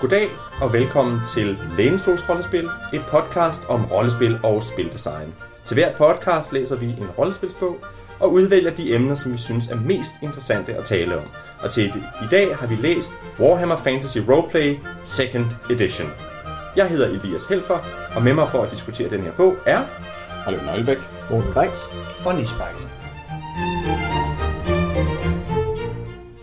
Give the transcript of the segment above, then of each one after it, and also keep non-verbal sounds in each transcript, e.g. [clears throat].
Goddag og velkommen til Lænestols Rollespil, et podcast om rollespil og spildesign. Til hver podcast læser vi en rollespilsbog og udvælger de emner, som vi synes er mest interessante at tale om. Og til i dag har vi læst Warhammer Fantasy Roleplay 2nd Edition. Jeg hedder Elias Helfer, og med mig for at diskutere den her bog er... Oliver Nøglebæk. Morten Greis. og Nis.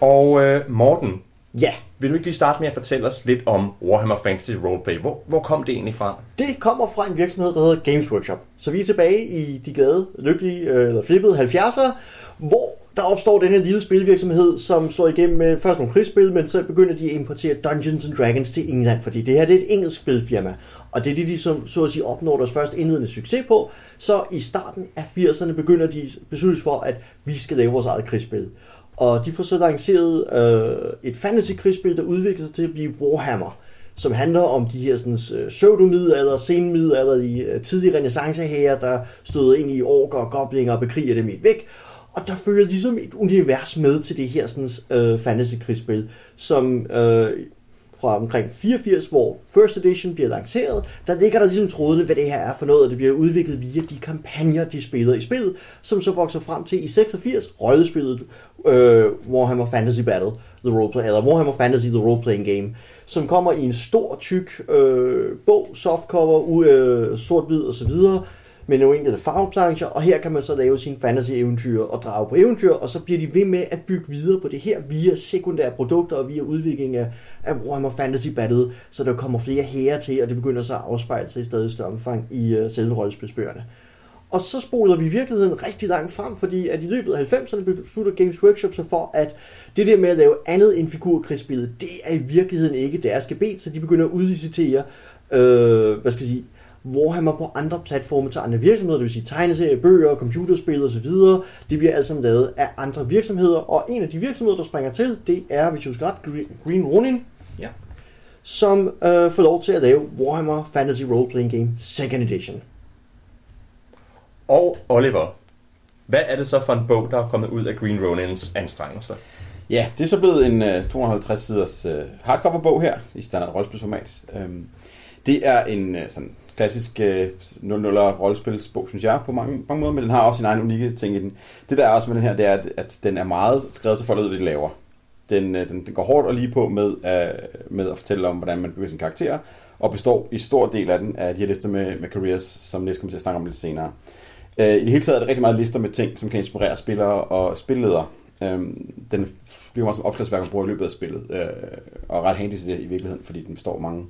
Og øh, Morten, Ja, vil du ikke lige starte med at fortælle os lidt om Warhammer Fantasy Roleplay? Hvor, hvor kom det egentlig fra? det kommer fra en virksomhed, der hedder Games Workshop. Så vi er tilbage i de glade, lykkelige, øh, eller flippede 70'ere, hvor der opstår den her lille spilvirksomhed, som står igennem med først nogle krigsspil, men så begynder de at importere Dungeons and Dragons til England, fordi det her det er et engelsk spilfirma. Og det er det, de som, så at sige opnår deres første indledende succes på. Så i starten af 80'erne begynder de besluttes for, at vi skal lave vores eget krigsspil. Og de får så lanceret øh, et fantasy-krigsspil, der udvikler sig til at blive Warhammer som handler om de her sådan, øh, senmiddelalder, de øh, tidlige renaissanceherrer, der støder ind i orker og goblinger og bekriger dem i et væk. Og der følger ligesom et univers med til det her sådan, øh, fantasy-krigsspil, som øh, fra omkring 84, hvor First Edition bliver lanceret, der ligger der ligesom trådene, hvad det her er for noget, og det bliver udviklet via de kampagner, de spiller i spillet, som så vokser frem til i 86, rollespillet øh, Warhammer Fantasy Battle, The Roleplay, eller Warhammer Fantasy The Role-Playing Game, som kommer i en stor, tyk øh, bog, softcover, øh, sort-hvid osv., med nogle enkelte farveplancher, og her kan man så lave sine fantasy-eventyr og drage på eventyr, og så bliver de ved med at bygge videre på det her via sekundære produkter og via udvikling af, af Warhammer Fantasy Battle, så der kommer flere hære til, og det begynder så at afspejle sig i stadig større omfang i uh, selve rollespilsbøgerne. Og så spoler vi i virkeligheden rigtig langt frem, fordi at i løbet af 90'erne beslutter Games Workshop sig for, at det der med at lave andet end figurkrigsspillet, det er i virkeligheden ikke deres gebet, så de begynder at udlicitere, øh, hvad skal jeg sige, Warhammer på andre platforme til andre virksomheder, det vil sige tegneserier, bøger, computerspil osv. Det bliver alt sammen lavet af andre virksomheder, og en af de virksomheder, der springer til, det er, hvis jeg husker ret, Green- Ronin, Ja. som øh, får lov til at lave Warhammer Fantasy Role Playing Game 2nd Edition. Og Oliver, hvad er det så for en bog, der er kommet ud af Green Ronins anstrengelser? Ja, det er så blevet en uh, 250 siders uh, hardcover-bog her, i standard rollespilsformat. Um, det er en uh, sådan klassisk øh, uh, 00'er rollespilsbog, synes jeg, på mange, mange måder, men den har også sin egen unikke ting i den. Det der er også med den her, det er, at, at den er meget skrevet til folk, ved, hvad de laver. Den, øh, den, den går hårdt og lige på med, øh, med at fortælle om, hvordan man bygger sin karakter, og består i stor del af den af de her lister med, med careers, som næste kommer til at snakke om lidt senere. Øh, I det hele taget er der rigtig meget lister med ting, som kan inspirere spillere og spilledere. Øh, den bliver meget som opslagsværk, man bruger i løbet af spillet, øh, og ret handy til det i virkeligheden, fordi den består af mange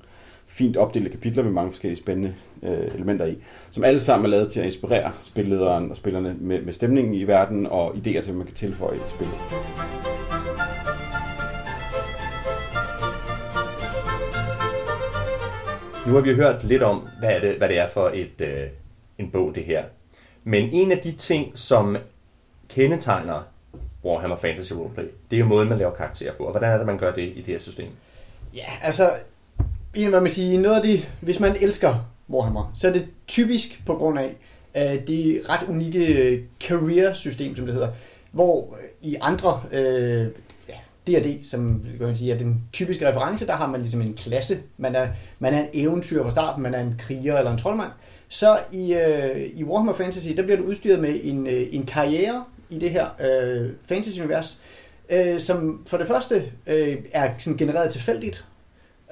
fint opdelte kapitler med mange forskellige spændende uh, elementer i, som alle sammen er lavet til at inspirere spillederen og spillerne med, med stemningen i verden og idéer til, hvad man kan tilføje i spillet. Nu har vi hørt lidt om, hvad, er det, hvad det er for et, øh, en bog, det her. Men en af de ting, som kendetegner Warhammer Fantasy Roleplay, det er jo måden, man laver karakterer på. Og hvordan er det, man gør det i det her system? Ja, altså, hvad man siger, noget af det, hvis man elsker Warhammer, så er det typisk på grund af uh, det ret unikke øh, career-system, som det hedder, hvor øh, i andre uh, ja, D&D, som kan man sige, er den typiske reference, der har man ligesom en klasse. Man er, man er en eventyr fra starten, man er en kriger eller en troldmand. Så i, uh, i Warhammer Fantasy, der bliver du udstyret med en, uh, en karriere i det her uh, fantasy-univers, øh, som for det første øh, er sådan genereret tilfældigt,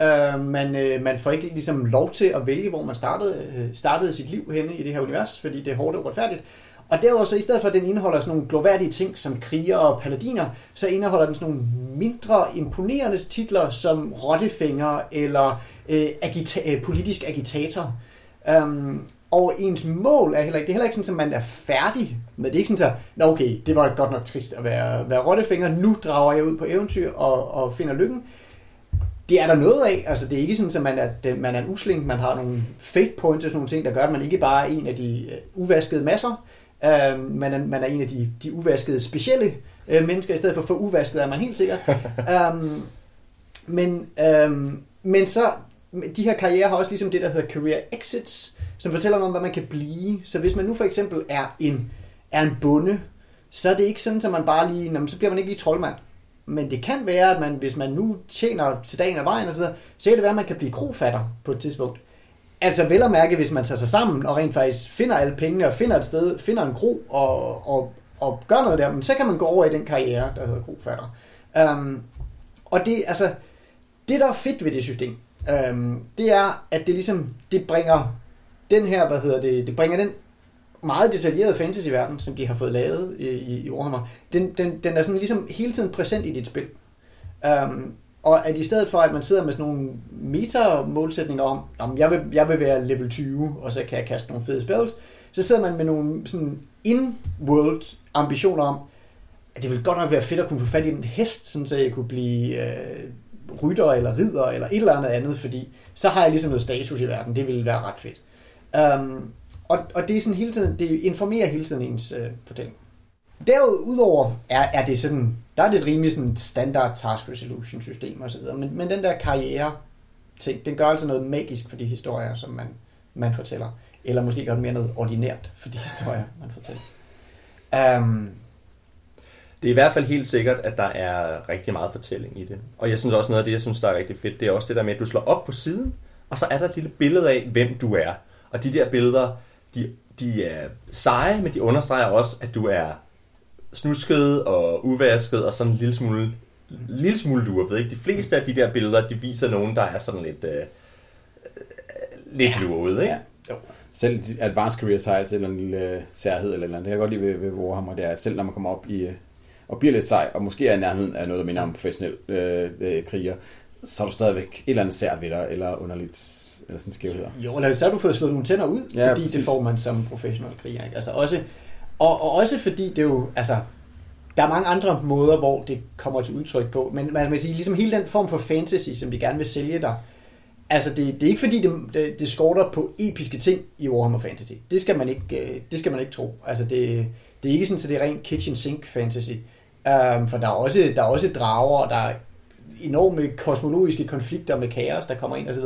Øh, man, øh, man får ikke ligesom lov til at vælge, hvor man startede, øh, startede sit liv henne i det her univers, fordi det er hårdt og uretfærdigt. Og derudover så i stedet for at den indeholder sådan nogle gloværdige ting som kriger og paladiner, så indeholder den sådan nogle mindre imponerende titler som Rottefinger eller øh, agita- øh, politisk agitator. Um, og ens mål er heller ikke, det er heller ikke sådan, at man er færdig med det. er ikke sådan, at Nå, okay, det var godt nok trist at være, være Rottefinger, nu drager jeg ud på eventyr og, og finder lykken det er der noget af. Altså, det er ikke sådan, at man er, det, man er en usling. Man har nogle fate points og sådan nogle ting, der gør, at man ikke bare er en af de uh, uvaskede masser. Uh, man, er, man er en af de, de uvaskede specielle uh, mennesker, i stedet for for uvasket er man helt sikkert. um, [laughs] men, um, men så, de her karrierer har også ligesom det, der hedder career exits, som fortæller om, hvad man kan blive. Så hvis man nu for eksempel er en, er en bonde, så er det ikke sådan, at man bare lige, jamen, så bliver man ikke lige troldmand men det kan være, at man, hvis man nu tjener til dagen af vejen osv., så kan det være, at man kan blive krofatter på et tidspunkt. Altså vel at mærke, hvis man tager sig sammen og rent faktisk finder alle pengene og finder et sted, finder en kro og, og, og gør noget der, men så kan man gå over i den karriere, der hedder krofatter. Um, og det, altså, det, der er fedt ved det system, um, det er, at det ligesom, det bringer den her, hvad hedder det, det bringer den meget detaljerede fantasy-verden, som de har fået lavet i, i, i Warhammer, den, den, den er sådan ligesom hele tiden præsent i dit spil. Um, og at i stedet for, at man sidder med sådan nogle meta-målsætninger om, om jeg, vil, jeg vil være level 20, og så kan jeg kaste nogle fede spells, så sidder man med nogle sådan in-world ambitioner om, at det ville godt nok være fedt at kunne få fat i en hest, sådan så jeg kunne blive øh, rytter eller ridder eller et eller andet andet, fordi så har jeg ligesom noget status i verden. Det ville være ret fedt. Um, og, og det er sådan hele tiden, det informerer hele tiden ens øh, fortælling. Derudover er, er det sådan, der er det et rimelig sådan standard task resolution system og så videre, men, men den der karriere ting, den gør altså noget magisk for de historier, som man, man fortæller. Eller måske gør det mere noget ordinært for de historier, man fortæller. Um, Det er i hvert fald helt sikkert, at der er rigtig meget fortælling i det. Og jeg synes også noget af det, jeg synes, der er rigtig fedt, det er også det der med, at du slår op på siden, og så er der et lille billede af, hvem du er. Og de der billeder, de, de er seje, men de understreger også, at du er snusket og uvasket og sådan en lille smule, lille smule lurvet. Ikke? De fleste af de der billeder, de viser nogen, der er sådan lidt, øh, lidt ja. luret. Ikke? Ja. Jo. Selv Advanced Careers har altid en eller anden lille øh, særhed eller, eller andet. Det kan jeg godt lide ved, ved Warhammer, det er, at selv når man kommer op i, øh, og bliver lidt sej, og måske er i nærheden af noget, der minder om professionel øh, øh, kriger, så er du stadigvæk et eller andet sært ved dig, eller underligt, eller sådan skævheder. Jo, eller så har du fået slået nogle tænder ud, Ja, fordi præcis. det får man som professionel kriger. Ikke? Altså også, og, og også fordi det jo, altså, der er mange andre måder, hvor det kommer til udtryk på, men man kan sige, ligesom hele den form for fantasy, som de gerne vil sælge dig, altså det, det er ikke fordi, det, det, det skorter på episke ting i Warhammer Fantasy. Det skal man ikke, øh, det skal man ikke tro. Altså det, det er ikke sådan, at det er rent kitchen sink fantasy. Um, for der er, også, der er også drager, og der er enorme kosmologiske konflikter med kaos, der kommer ind osv.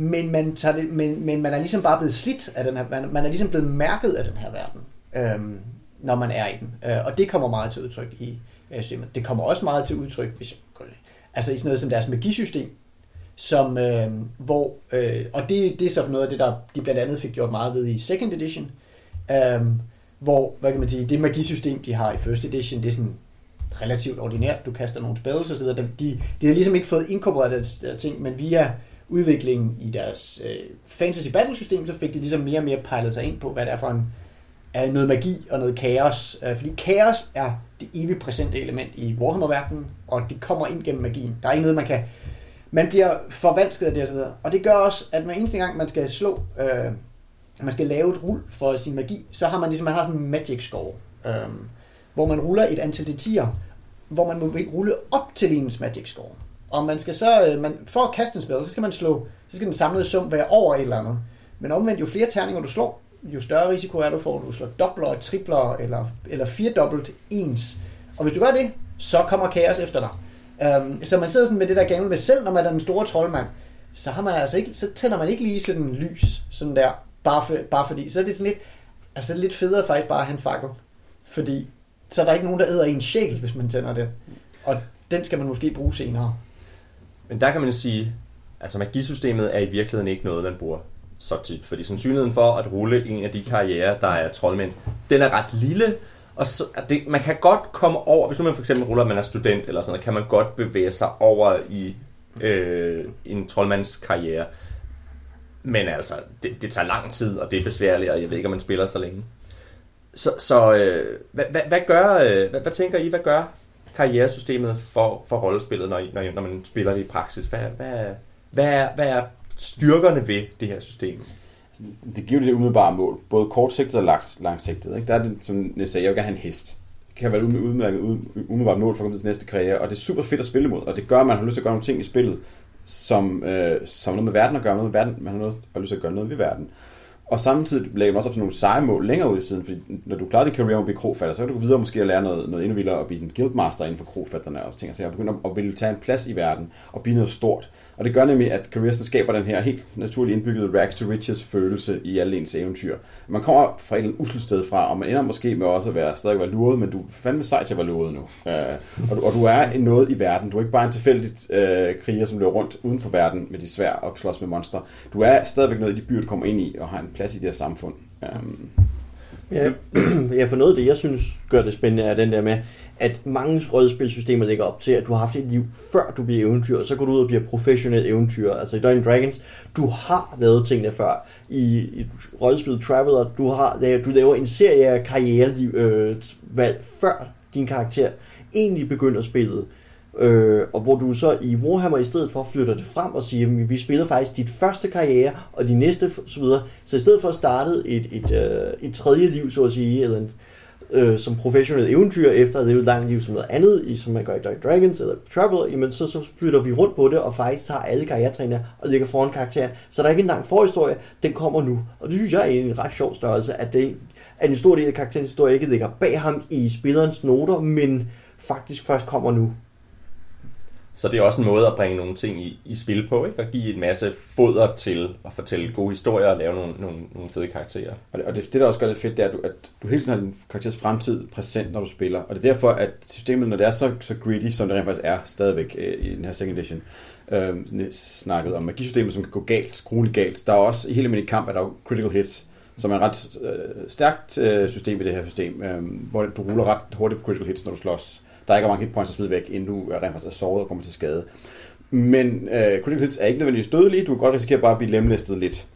Men man, tager det, men, men man er ligesom bare blevet slidt af den her, man, man er ligesom blevet mærket af den her verden, øhm, når man er i den. Øh, og det kommer meget til udtryk i øh, systemet. Det kommer også meget til udtryk, hvis altså i sådan noget som deres magisystem, som, øh, hvor, øh, og det, det er så noget af det, der de blandt andet fik gjort meget ved i second edition, øh, hvor, hvad kan man sige, det magisystem, de har i first edition, det er sådan relativt ordinært, du kaster nogle spells og så videre. De, de har ligesom ikke fået inkorporeret de ting, men via udviklingen i deres øh, fantasy battle system, så fik de ligesom mere og mere pejlet sig ind på, hvad det er for en er noget magi og noget kaos. Øh, fordi kaos er det evigt præsente element i Warhammer-verdenen, og det kommer ind gennem magien. Der er ikke noget, man kan... Man bliver forvansket af det og så videre. Og det gør også, at hver eneste gang, man skal slå... Øh, man skal lave et rul for sin magi, så har man ligesom man har sådan en magic score, øh, hvor man ruller et antal detier, hvor man må rulle op til ens magic score. Og man skal så, øh, man, for at kaste en spil, så skal man slå, så skal den samlede sum være over et eller andet. Men omvendt, jo flere terninger du slår, jo større risiko er du for, at du slår dobler, tripler eller, eller firedobbelt ens. Og hvis du gør det, så kommer kaos efter dig. Um, så man sidder sådan med det der gamle med, selv når man er den store troldmand, så, har man altså ikke, så tænder man ikke lige sådan lys, sådan der, bare, for, bare fordi, så er det sådan lidt, altså lidt federe faktisk bare at have en fakkel. Fordi så er der ikke nogen, der æder en sjæl, hvis man tænder den. Og den skal man måske bruge senere. Men der kan man jo sige, altså magisystemet er i virkeligheden ikke noget, man bruger så tit. Fordi sandsynligheden for at rulle en af de karrierer, der er troldmænd, den er ret lille. Og så, det, man kan godt komme over, hvis nu man for eksempel ruller, at man er student eller sådan noget, kan man godt bevæge sig over i øh, en troldmands karriere. Men altså, det, det tager lang tid, og det er besværligt, og jeg ved ikke, om man spiller så længe. Så, så øh, hvad, hvad, hvad, gør, øh, hvad, hvad tænker I, hvad gør karrieresystemet for, for rollespillet, når, når, når man spiller det i praksis? Hvad, hvad, hvad, er, hvad er styrkerne ved det her system? det giver det umiddelbare mål, både kortsigtet og langs, langsigtet. Ikke? Der er det, som jeg sagde, jeg vil gerne have en hest. Det kan være et udmærket umiddelbart mål for at komme til næste karriere, og det er super fedt at spille imod, og det gør, at man har lyst til at gøre nogle ting i spillet, som, øh, som noget med verden at gøre, noget med verden, man har noget, har lyst til at gøre noget ved verden. Og samtidig lægger man også op til nogle seje mål længere ud i siden, fordi når du klarer din career med at blive krofatter, så kan du gå videre måske at lære noget, noget endnu vildere og blive en guildmaster inden for krofatterne og ting. Så jeg begynder at ville tage en plads i verden og blive noget stort. Og det gør nemlig, at Careers skaber den her helt naturligt indbyggede rags to riches følelse i alle ens eventyr. Man kommer fra et usselt sted fra, og man ender måske med også at være, stadig være luret, men du er fandme sej til at være luret nu. Øh, og, du, og du er noget i verden. Du er ikke bare en tilfældigt øh, kriger, som løber rundt uden for verden med de svær og slås med monster. Du er stadigvæk noget i de byer, du kommer ind i, og har en plads i det her samfund. Øh, Ja, [clears throat] ja, for noget af det, jeg synes gør det spændende, er den der med, at mange rødspilsystemer lægger op til, at du har haft et liv før du bliver eventyr, og så går du ud og bliver professionel eventyr. Altså i Dungeons Dragons, du har lavet tingene før. I, i rødspil Traveler, du, har, du laver en serie af karrierevalg, øh, valg, før din karakter egentlig begynder spillet. Øh, og hvor du så i Warhammer i stedet for flytter det frem og siger, at vi spiller faktisk dit første karriere, og de næste så videre. Så i stedet for at starte et, et, øh, et tredje liv, så at sige, eller en, øh, som professionel eventyr efter at leve et langt liv som noget andet, i, som man gør i Dark Dragons eller Traveler, jamen så, så flytter vi rundt på det, og faktisk tager alle karrieretræner og ligger foran karakteren. Så der er ikke en lang forhistorie, den kommer nu. Og det synes jeg er en ret sjov størrelse, at, det, at en stor del af karakterens historie ikke ligger bag ham i spillerens noter, men faktisk først kommer nu. Så det er også en måde at bringe nogle ting i, i spil på, ikke? Og give en masse foder til at fortælle gode historier og lave nogle, nogle, nogle fede karakterer. Og det, og det, det, der også gør det fedt, det er, at du, at du hele tiden har din karakters fremtid præsent, når du spiller. Og det er derfor, at systemet, når det er så, så greedy, som det rent faktisk er stadigvæk øh, i den her second edition, øh, snakket om magisystemet, som kan gå galt, grueligt galt. Der er også i hele min kamp, er der jo critical hits, som er et ret øh, stærkt øh, system i det her system, øh, hvor du ruller ret hurtigt på critical hits, når du slås der er ikke mange hitpoints at smide væk, inden du rent faktisk er såret og kommer til skade. Men øh, critical hits er ikke nødvendigvis dødelige, du kan godt risikere bare at blive lemlæstet lidt.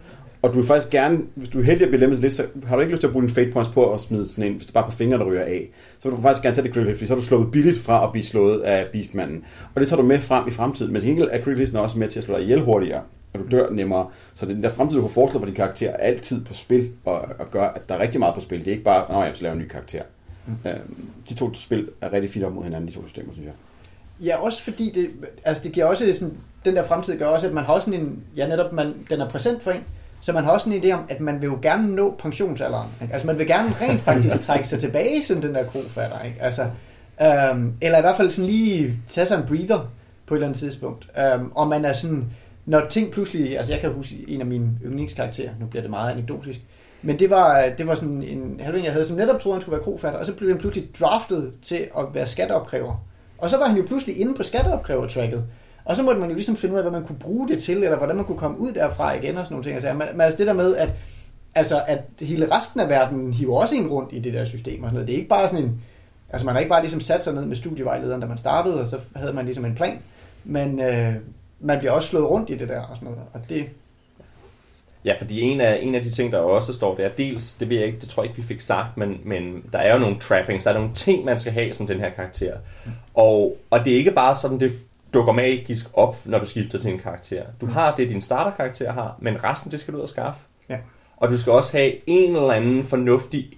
Og du vil faktisk gerne, hvis du er heldig at blive lemlæstet lidt, så har du ikke lyst til at bruge dine fate points på at smide sådan en, hvis det bare er på fingre, der ryger af. Så vil du faktisk gerne tage det critical hit, fordi så har du slået billigt fra at blive slået af beastmanden. Og det tager du med frem i fremtiden. Men til gengæld er critical hits også med til at slå dig ihjel hurtigere og du dør nemmere. Så det den der fremtid, du får foreslået på din karakter, er altid på spil, og, og gør, at der er rigtig meget på spil. Det er ikke bare, at jeg skal lave en ny karakter. Mm. de to spil er rigtig fint op mod hinanden, de to systemer, synes jeg. Ja, også fordi det, altså det giver også sådan, den der fremtid gør også, at man har også sådan en, ja netop, man, den er præsent for en, så man har også en idé om, at man vil jo gerne nå pensionsalderen. Ikke? Altså man vil gerne rent faktisk [laughs] trække sig tilbage som den der krofatter. Ikke? Altså, øhm, eller i hvert fald sådan lige tage sig en breather på et eller andet tidspunkt. Øhm, og man er sådan, når ting pludselig, altså jeg kan huske en af mine yndlingskarakterer, nu bliver det meget anekdotisk, men det var, det var sådan en halving, jeg havde, som netop troede, han skulle være krofatter, og så blev han pludselig draftet til at være skatteopkræver. Og så var han jo pludselig inde på skatteopkræver-tracket. Og så måtte man jo ligesom finde ud af, hvad man kunne bruge det til, eller hvordan man kunne komme ud derfra igen og sådan nogle ting. Altså, men, men altså det der med, at, altså, at hele resten af verden hiver også en rundt i det der system og sådan noget. Det er ikke bare sådan en, altså man har ikke bare ligesom sat sig ned med studievejlederen, da man startede, og så havde man ligesom en plan. Men øh, man bliver også slået rundt i det der og sådan noget. Og det, Ja, fordi en af, en af de ting, der også står der, dels, det ved jeg ikke, det tror jeg ikke, vi fik sagt, men, men der er jo nogle trappings, der er nogle ting, man skal have som den her karakter. Og, og det er ikke bare sådan, det dukker magisk op, når du skifter til en karakter. Du har det, din starterkarakter har, men resten, det skal du ud og skaffe. Ja. Og du skal også have en eller anden fornuftig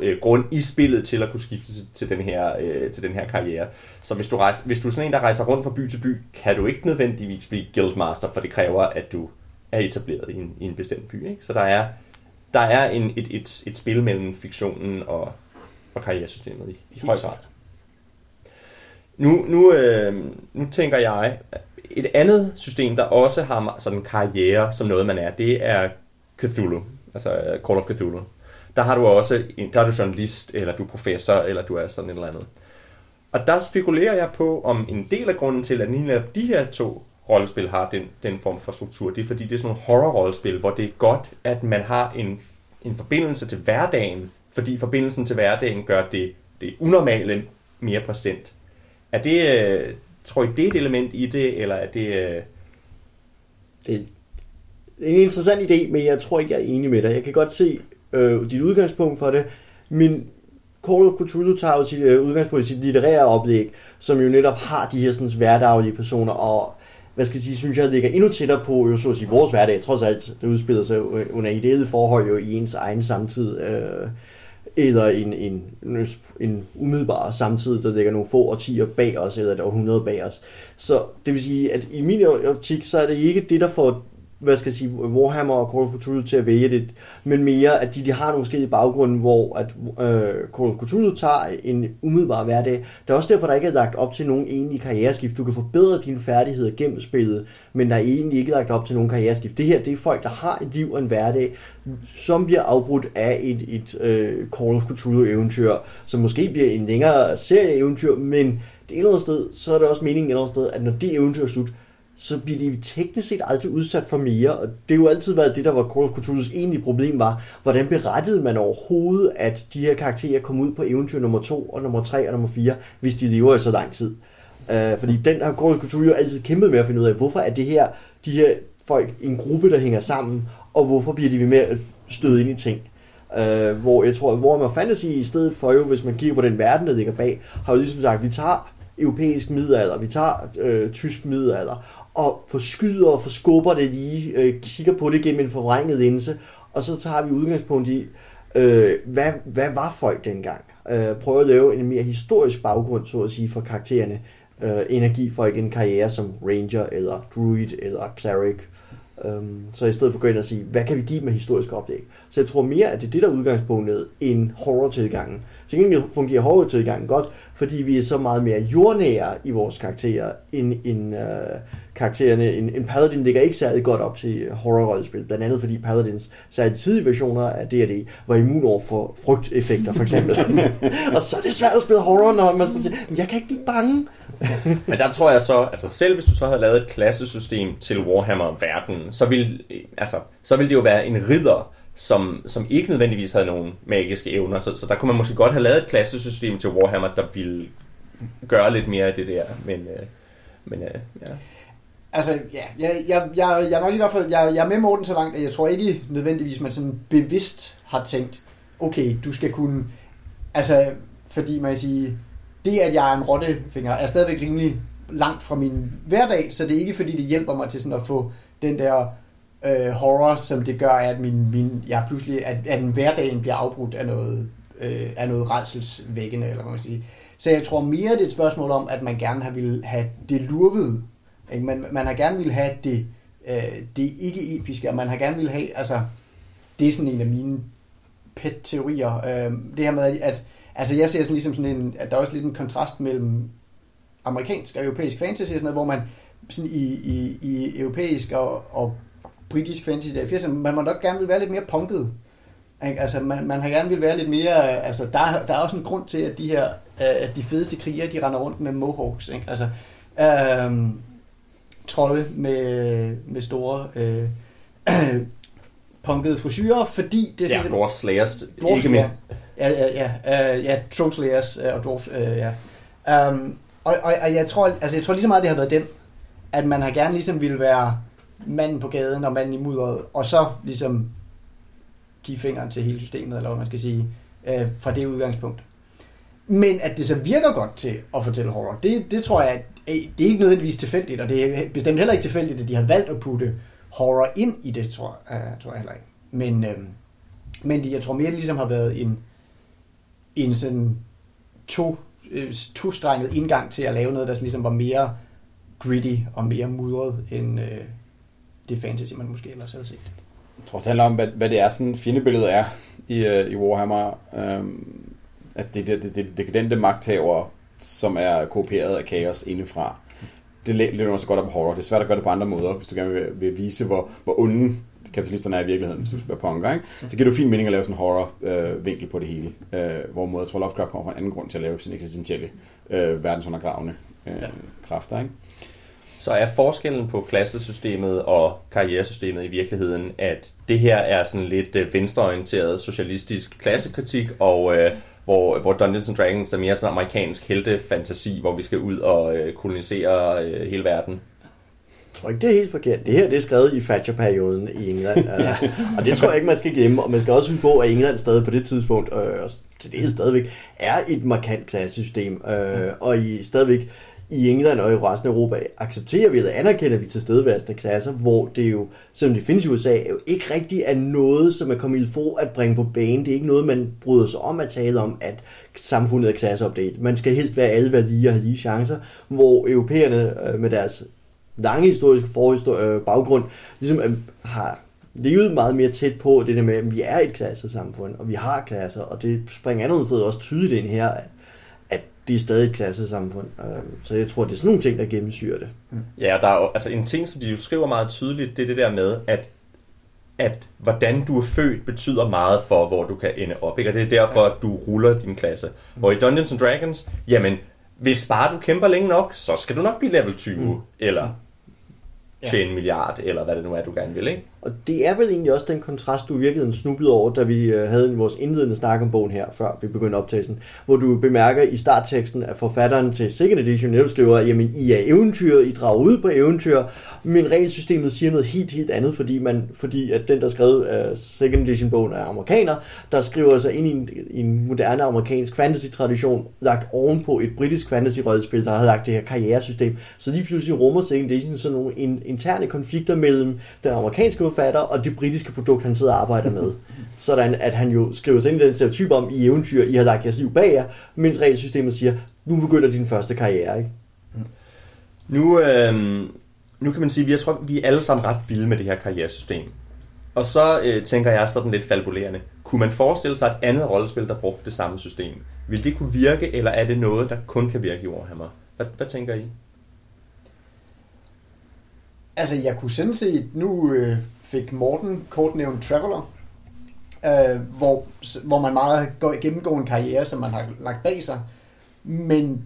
øh, grund i spillet til at kunne skifte til, til, den, her, øh, til den her karriere. Så hvis du, rejser, hvis du er sådan en, der rejser rundt fra by til by, kan du ikke nødvendigvis blive guildmaster, for det kræver, at du er etableret i en, i en bestemt by. Ikke? Så der er, der er en, et, et, et spil mellem fiktionen og, og karrieresystemet i, i høj grad. Nu, nu, øh, nu tænker jeg, et andet system, der også har sådan karriere som noget, man er, det er Cthulhu, altså øh, Call of Cthulhu. Der har du også, der er du journalist, eller du er professor, eller du er sådan et eller andet. Og der spekulerer jeg på, om en del af grunden til, at lige de her to rollespil har den, den form for struktur. Det er fordi, det er sådan nogle horror-rollespil, hvor det er godt, at man har en, en forbindelse til hverdagen, fordi forbindelsen til hverdagen gør det, det unormale mere præsent. Er det, øh, tror I, det er et element i det, eller er det... Øh, det er en interessant idé, men jeg tror ikke, jeg er enig med dig. Jeg kan godt se øh, dit udgangspunkt for det, men Call of Cthulhu tager jo sit øh, udgangspunkt i sit litterære oplæg, som jo netop har de her sådan, hverdaglige personer, og hvad skal jeg sige, synes jeg ligger endnu tættere på jo, så at sige, vores hverdag, trods alt, det udspiller sig under ideelle forhold jo i ens egen samtid, øh, eller en, en, en umiddelbar samtid, der ligger nogle få årtier bag os, eller et århundrede bag os. Så det vil sige, at i min optik, så er det ikke det, der får hvad skal jeg sige, Warhammer og Call of Cthulhu til at vælge det, men mere, at de, de har nogle forskellige baggrunde, hvor at, øh, Call of Cthulhu tager en umiddelbar hverdag. Det er også derfor, der ikke er lagt op til nogen egentlig karriereskift. Du kan forbedre dine færdigheder gennem spillet, men der er egentlig ikke lagt op til nogen karriereskift. Det her, det er folk, der har et liv og en hverdag, som bliver afbrudt af et, et øh, Call of Cthulhu-eventyr, som måske bliver en længere serie-eventyr, men det ene eller sted, så er det også meningen et eller andet sted, at når det eventyr er slut, så bliver de teknisk set aldrig udsat for mere. Og det har jo altid været det, der var Call of Cthulhu's egentlige problem var, hvordan berettede man overhovedet, at de her karakterer kom ud på eventyr nummer 2 og nummer 3 og nummer 4, hvis de lever i så lang tid. Uh, fordi den har Call of Cthulhu jo altid kæmpet med at finde ud af, hvorfor er det her, de her folk en gruppe, der hænger sammen, og hvorfor bliver de ved med at støde ind i ting. Uh, hvor jeg tror, hvor man Fantasy i stedet for jo, hvis man kigger på den verden, der ligger bag, har jo ligesom sagt, vi tager europæisk middelalder, vi tager øh, tysk middelalder, og forskyder og forskubber det lige, øh, kigger på det gennem en forvrænget linse, og så tager vi udgangspunkt i, øh, hvad, hvad var folk dengang? Øh, prøver at lave en mere historisk baggrund, så at sige, for karaktererne, øh, energi for ikke en karriere som ranger, eller druid, eller cleric, Um, så i stedet for at gå ind og sige, hvad kan vi give med historiske oplæg? Så jeg tror mere, at det er det, der er udgangspunktet, end horror-tilgangen. Til gengæld fungerer horror-tilgangen godt, fordi vi er så meget mere jordnære i vores karakterer, end, end øh, karaktererne. En, en Paladin ligger ikke særlig godt op til horror-rollespil, blandt andet fordi Paladins, særligt tidlige versioner af D&D, var immun over for frygteffekter, for eksempel. [laughs] og så er det svært at spille horror, når man siger, jeg kan ikke blive bange. Men der tror jeg så, altså selv hvis du så havde lavet et klassesystem til Warhammer-verdenen, så ville, altså, så ville det jo være en ridder, som, som ikke nødvendigvis havde nogen magiske evner. Så, så der kunne man måske godt have lavet et klassesystem til Warhammer, der ville gøre lidt mere af det der. Men, øh, men øh, ja. Altså, ja, jeg, jeg, jeg, jeg er nok i hvert fald, jeg, jeg er med Morten så langt, at jeg tror ikke nødvendigvis, man sådan bevidst har tænkt, okay, du skal kunne, altså, fordi man kan sige, det at jeg er en rottefinger, er stadigvæk rimelig langt fra min hverdag, så det er ikke fordi, det hjælper mig til sådan at få den der øh, horror, som det gør, at min, min, jeg pludselig, at, at hverdagen bliver afbrudt af noget, øh, af noget redselsvækkende, eller hvad man skal sige. Så jeg tror mere, det er et spørgsmål om, at man gerne har ville have det lurvede. Ikke? Man, man har gerne vil have det, øh, det ikke episke, og man har gerne vil have, altså, det er sådan en af mine pet-teorier, øh, det her med, at altså jeg ser sådan ligesom sådan en, at der er også lidt en kontrast mellem amerikansk og europæisk fantasy, sådan noget, hvor man sådan i, i, i europæisk og, og britisk fantasy der i 80'erne, man må nok gerne vil være lidt mere punket. Ikke? Altså, man, man har gerne vil være lidt mere... Altså, der, der er også en grund til, at de her øh, at de fedeste krigere, de render rundt med mohawks. Ikke? Altså, øhm, trolde med, med store øh, [clears throat] punkede frisyrer, fordi det er... Ja, Dwarf Slayers. Dwarf, ikke mere. Ja, ja, ja, ja, ja Troll Slayers og Dwarf, øh, ja. Um, og, og, og, jeg tror, altså jeg tror lige så meget, det har været den, at man har gerne ligesom ville være manden på gaden og manden i mudderet, og så ligesom give fingeren til hele systemet, eller hvad man skal sige, øh, fra det udgangspunkt. Men at det så virker godt til at fortælle horror, det, det tror jeg, at det er ikke nødvendigvis tilfældigt, og det er bestemt heller ikke tilfældigt, at de har valgt at putte horror ind i det, tror, jeg, tror jeg heller ikke. Men, øh, men jeg tror mere, det ligesom har været en, en sådan to, øh, to-strenget indgang til at lave noget, der ligesom var mere gritty og mere mudret end øh, det fantasy, man måske ellers havde set. Jeg tror, det handler om, hvad, hvad det er, sådan fjendebilledet er i, øh, i Warhammer. Um, at det er det, det, det dekadente magthaver, som er kopieret af kaos indefra. Det læner så godt op på horror. Det er svært at gøre det på andre måder, hvis du gerne vil, vil vise, hvor, hvor onde kapitalisterne er i virkeligheden, hvis du skal være punker, ikke? Så giver det jo fin mening at lave sådan en horror-vinkel øh, på det hele. Øh, hvor måde, jeg tror, Lovecraft kommer fra en anden grund til at lave sin eksistentielle øh, verdensundergravende øh, ja. kræfter, ikke? Så er forskellen på klassesystemet og karrieresystemet i virkeligheden, at det her er sådan lidt øh, venstreorienteret socialistisk klassekritik, og øh, hvor, hvor Dungeons and Dragons er mere sådan amerikansk heltefantasi, hvor vi skal ud og øh, kolonisere øh, hele verden. Jeg tror ikke, det er helt forkert. Det her det er skrevet i Thatcher-perioden i England. ja. [laughs] og det tror jeg ikke, man skal glemme. Og man skal også huske på, at England stadig på det tidspunkt, øh, og til det stadigvæk, er et markant klassesystem. Øh, og I stadigvæk i England og i resten af Europa accepterer vi, eller anerkender vi tilstedeværende klasser, hvor det jo, selvom det findes i USA, jo ikke rigtig er noget, som er kommet for at bringe på banen. Det er ikke noget, man bryder sig om at tale om, at samfundet er klasseopdelt. Man skal helst være alle værdier og have lige chancer, hvor europæerne øh, med deres lange historiske forhistorie, øh, baggrund, ligesom øh, har levet meget mere tæt på det der med, at vi er et klassesamfund, og vi har klasser, og det springer andet sted også tydeligt ind her, at det er stadig et klassesamfund. Øh, så jeg tror, det er sådan nogle ting, der gennemsyrer det. Ja, der er jo, altså en ting, som de jo skriver meget tydeligt, det er det der med, at at hvordan du er født betyder meget for, hvor du kan ende op. Ikke? Og det er derfor, at du ruller din klasse. Hvor i Dungeons and Dragons, jamen, hvis bare du kæmper længe nok, så skal du nok blive level 20, mm. eller tjene en milliard, eller hvad det nu er, du gerne vil. Ikke? Og det er vel egentlig også den kontrast, du virkede en snublede over, da vi øh, havde vores indledende snak om bogen her, før vi begyndte optagelsen, hvor du bemærker i startteksten, at forfatteren til Second Edition netop skriver, jamen I er eventyr, I drager ud på eventyr, men regelsystemet siger noget helt, helt andet, fordi, man, fordi at den, der skrev uh, Second Edition-bogen er amerikaner, der skriver sig ind i en, i en moderne amerikansk fantasy-tradition, lagt ovenpå et britisk fantasy-rollespil, der har lagt det her karrieresystem. Så lige pludselig rummer Second Edition sådan nogle in, interne konflikter mellem den amerikanske forfatter og det britiske produkt, han sidder og arbejder med. [laughs] Sådan at han jo skriver sig ind i den stereotyp om, I eventyr, I har lagt jeres liv bag jer, mens regelsystemet siger, nu begynder din første karriere. Ikke? Nu, øh, nu kan man sige, at jeg tror, vi er alle sammen ret vilde med det her karrieresystem. Og så øh, tænker jeg sådan lidt falbulerende. Kunne man forestille sig et andet rollespil, der brugte det samme system? Vil det kunne virke, eller er det noget, der kun kan virke i Warhammer? Hvad, hvad tænker I? Altså, jeg kunne sådan set, nu øh, fik Morten kort nævnt Traveler, øh, hvor, hvor man meget går, gennemgår en karriere, som man har lagt bag sig. Men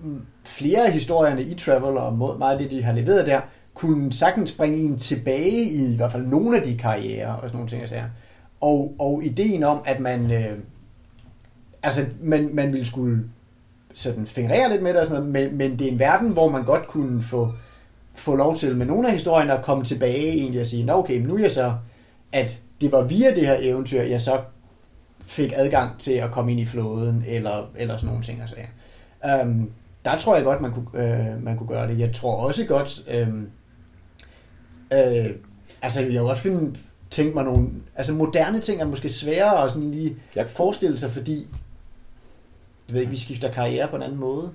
mm, flere af historierne i Traveler, og mod meget af det, de har leveret der, kunne sagtens bringe en tilbage i i hvert fald nogle af de karrierer og sådan nogle ting. jeg siger. Og, og ideen om, at man, øh, altså, man, man ville skulle sådan fingrere lidt med det og sådan noget, men, men det er en verden, hvor man godt kunne få, få lov til med nogle af historierne at komme tilbage egentlig og sige, nå okay, nu er jeg så, at det var via det her eventyr, jeg så fik adgang til at komme ind i flåden, eller, eller sådan nogle ting. Altså, ja. um, der tror jeg godt, man kunne, øh, man kunne gøre det. Jeg tror også godt, øh, øh, altså jeg kunne også finde, tænke mig nogle, altså moderne ting er måske sværere at sådan lige Jeg- forestille sig, fordi jeg ved ikke, vi skifter karriere på en anden måde.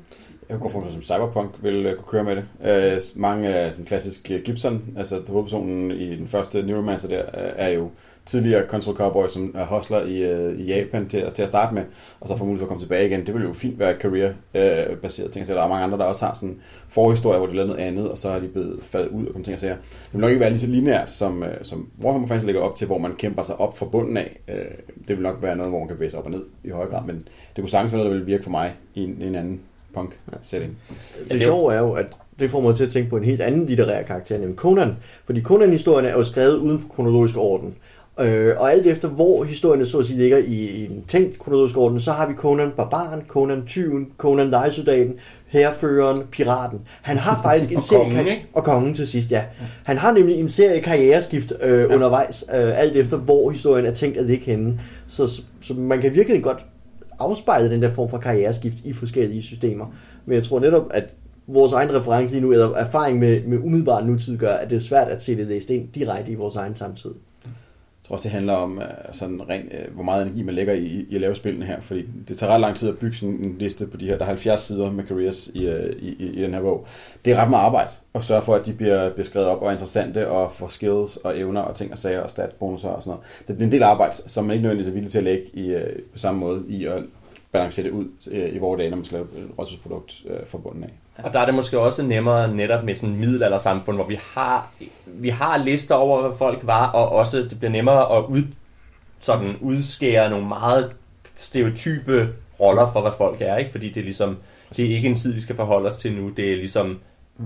Jeg kunne forestille som Cyberpunk vil uh, kunne køre med det. Uh, mange af sådan klassisk øh, Gibson, altså hovedpersonen i den første Neuromancer der, uh, er jo tidligere Control Cowboy, som er hustler i, uh, i Japan til, altså til at starte med, og så får mulighed for at komme tilbage igen. Det vil jo fint være career-baseret ting. Så der er mange andre, der også har sådan forhistorier, hvor de lavede noget andet, og så er de blevet faldet ud og kommet ting og sager. Det vil nok ikke være lige så lineært, som, uh, som Warhammer Fantasy lægger op til, hvor man kæmper sig op fra bunden af. Uh, det vil nok være noget, hvor man kan bevæge sig op og ned i høj grad, men det kunne sagtens være noget, der vil virke for mig i en, i en anden punk-setting. Det sjove er jo, at det får mig til at tænke på en helt anden litterær karakter, nemlig Conan. Fordi Conan-historierne er jo skrevet uden for kronologisk orden. Øh, og alt efter, hvor historierne så at sige ligger i, i en tænkt kronologisk orden, så har vi Conan Barbaren, Conan Tyven, Conan Lejesoldaten, Herføreren, Piraten. Han har faktisk en [laughs] Og serie... kongen, ikke? Og kongen til sidst, ja. Han har nemlig en serie karriereskift øh, ja. undervejs, øh, alt efter, hvor historien er tænkt at ligge henne. Så, så man kan virkelig godt afspejlet den der form for karriereskift i forskellige systemer. Men jeg tror netop, at vores egen reference nu, eller erfaring med, med umiddelbar nutid, gør, at det er svært at se det læst ind direkte i vores egen samtid. Jeg tror også, det handler om øh, sådan rent, øh, hvor meget energi man lægger i, i at lave spillene her, fordi det tager ret lang tid at bygge sådan en liste på de her, der er 70 sider med careers øh, i, i, i, den her bog. Det er ret meget arbejde at sørge for, at de bliver beskrevet op og er interessante og får skills og evner og ting og sager og stat, bonusser og sådan noget. Det, er en del arbejde, som man ikke nødvendigvis er villig til at lægge i, på samme måde i at balancere det ud øh, i vores dage, når man skal lave et rådsprodukt øh, fra bunden af. Og der er det måske også nemmere netop med sådan et middelaldersamfund, hvor vi har, vi har lister over, hvad folk var, og også det bliver nemmere at ud, sådan udskære nogle meget stereotype roller for, hvad folk er, ikke? Fordi det er ligesom, det er ikke en tid, vi skal forholde os til nu, det er ligesom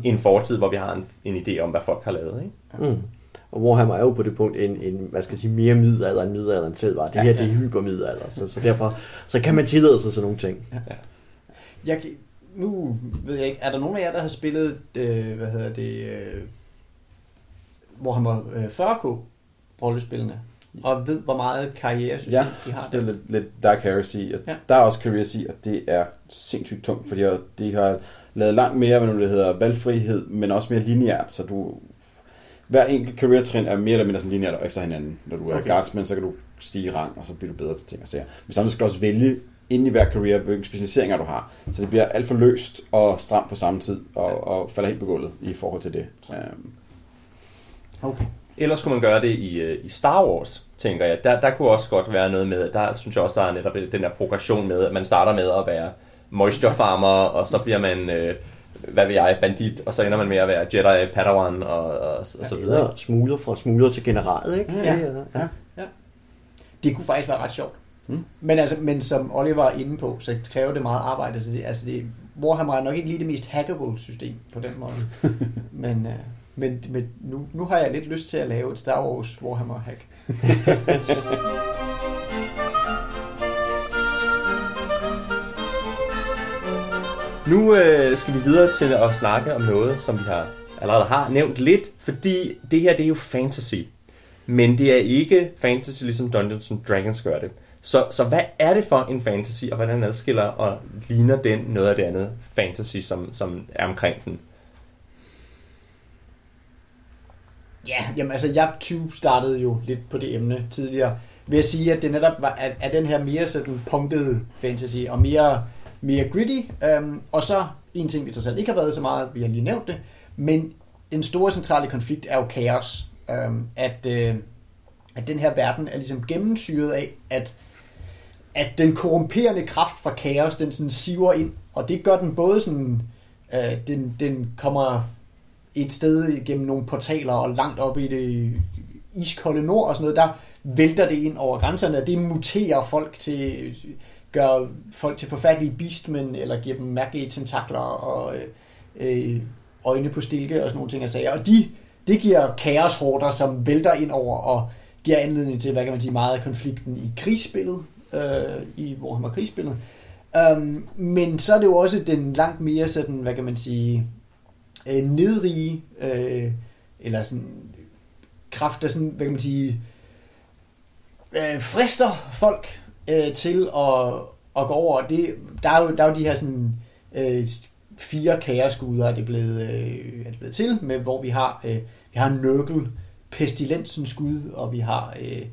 en fortid, hvor vi har en, en idé om, hvad folk har lavet, ikke? Mm. Og Warhammer er jo på det punkt en, en hvad skal jeg sige, mere middelalder end middelalderen selv var. Det Ja, her, ja. det er hypermiddelalder, så, så derfor så kan man tillade sig sådan nogle ting. Jeg, kan- nu ved jeg ikke, er der nogen af jer, der har spillet, øh, hvad hedder det, øh, Warhammer øh, 40K rollespillene, og ved, hvor meget karrieresystem Ja, de jeg har der? spiller lidt, lidt Dark Heresy, og Ja. ja. der er også i, og det er sindssygt tungt, fordi de har, de har lavet langt mere, hvad nu det hedder, valgfrihed, men også mere lineært, så du... Hver enkelt career-trin er mere eller mindre sådan lineært efter hinanden. Når du er Okay. guardsman, så kan du stige i rang, og så bliver du bedre til ting og sager. Men samtidig skal du også vælge inde i hver career, hvilke specialiseringer du har. Så det bliver alt for løst og stramt på samme tid, og, og falder helt på gulvet i forhold til det. Um, Okay. Ellers kunne man gøre det i, øh, i Star Wars, tænker jeg. Der, der kunne også godt være noget med, der synes jeg også, der er netop den der progression med, at man starter med at være moisture farmer, og så bliver man, øh, hvad ved jeg, bandit, og så ender man med at være Jedi Padawan, og, og, og så videre. Ja, smugler fra smugler til general, ikke? Ja. ja. Ja. Det kunne faktisk være ret sjovt. Mm. Men, altså, men som Oliver er inde på, så kræver det meget arbejde. Så det, altså det, Warhammer er nok ikke lige det mest hackable system på den måde. [laughs] men, øh, men, men nu, nu har jeg lidt lyst til at lave et Star Wars Warhammer hack. [laughs] Nu øh, skal vi videre til at snakke om noget, som vi har allerede har nævnt lidt, fordi det her det er jo fantasy. Men det er ikke fantasy, ligesom Dungeons and Dragons gør det. Så, så hvad er det for en fantasy, og hvordan adskiller og ligner den noget af det andet fantasy, som, som er omkring den? Ja, jamen altså, jeg 20 startede jo lidt på det emne tidligere, ved at sige, at det netop var, at, at den her mere sådan punktede fantasy, og mere, mere gritty, øhm, og så en ting, vi trods alt ikke har været så meget, vi har lige nævnt det, men den store centrale konflikt er jo kaos, øhm, at, øh, at den her verden er ligesom gennemsyret af, at at den korrumperende kraft fra kaos, den sådan siver ind, og det gør den både sådan, øh, den, den kommer et sted gennem nogle portaler og langt op i det iskolde nord og sådan noget, der vælter det ind over grænserne, og det muterer folk til, gør folk til forfærdelige beastmen, eller giver dem mærkelige tentakler og øh, øh, øjne på stilke og sådan nogle ting og sager. Og de, det giver kaoshorder, som vælter ind over og giver anledning til, hvad kan man sige, meget af konflikten i krigsspillet, øh, i Warhammer krigsspillet. Um, men så er det jo også den langt mere sådan, hvad kan man sige, øh, nedrige, øh, eller sådan kraft, der sådan, hvad kan man sige, øh, frister folk øh, til at, at gå over. Det, der, er jo, der er jo de her sådan, øh, fire kaosguder, er det blevet, øh, er det blevet til, med, hvor vi har, øh, vi har Nørkel, pestilensens gud, og vi har øh,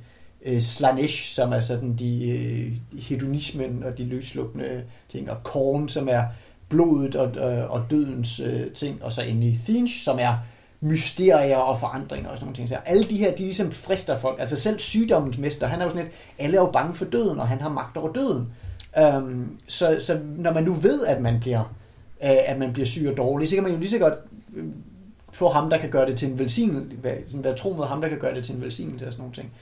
øh, Slanesh, som er sådan de øh, hedonismen og de løslukkende ting, og Korn, som er blodet og, øh, og dødens øh, ting, og så endelig Thinch, som er mysterier og forandringer og sådan nogle ting. Så alle de her, de ligesom frister folk. Altså selv sygdommens mester, han er jo sådan lidt, alle er jo bange for døden, og han har magt over døden. Øhm, så, så når man nu ved, at man bliver øh, at man bliver syg og dårlig, så kan man jo lige så godt øh, få ham, der kan gøre det til en velsignelse, sådan være tro mod ham, der kan gøre det til en velsignelse og sådan nogle ting.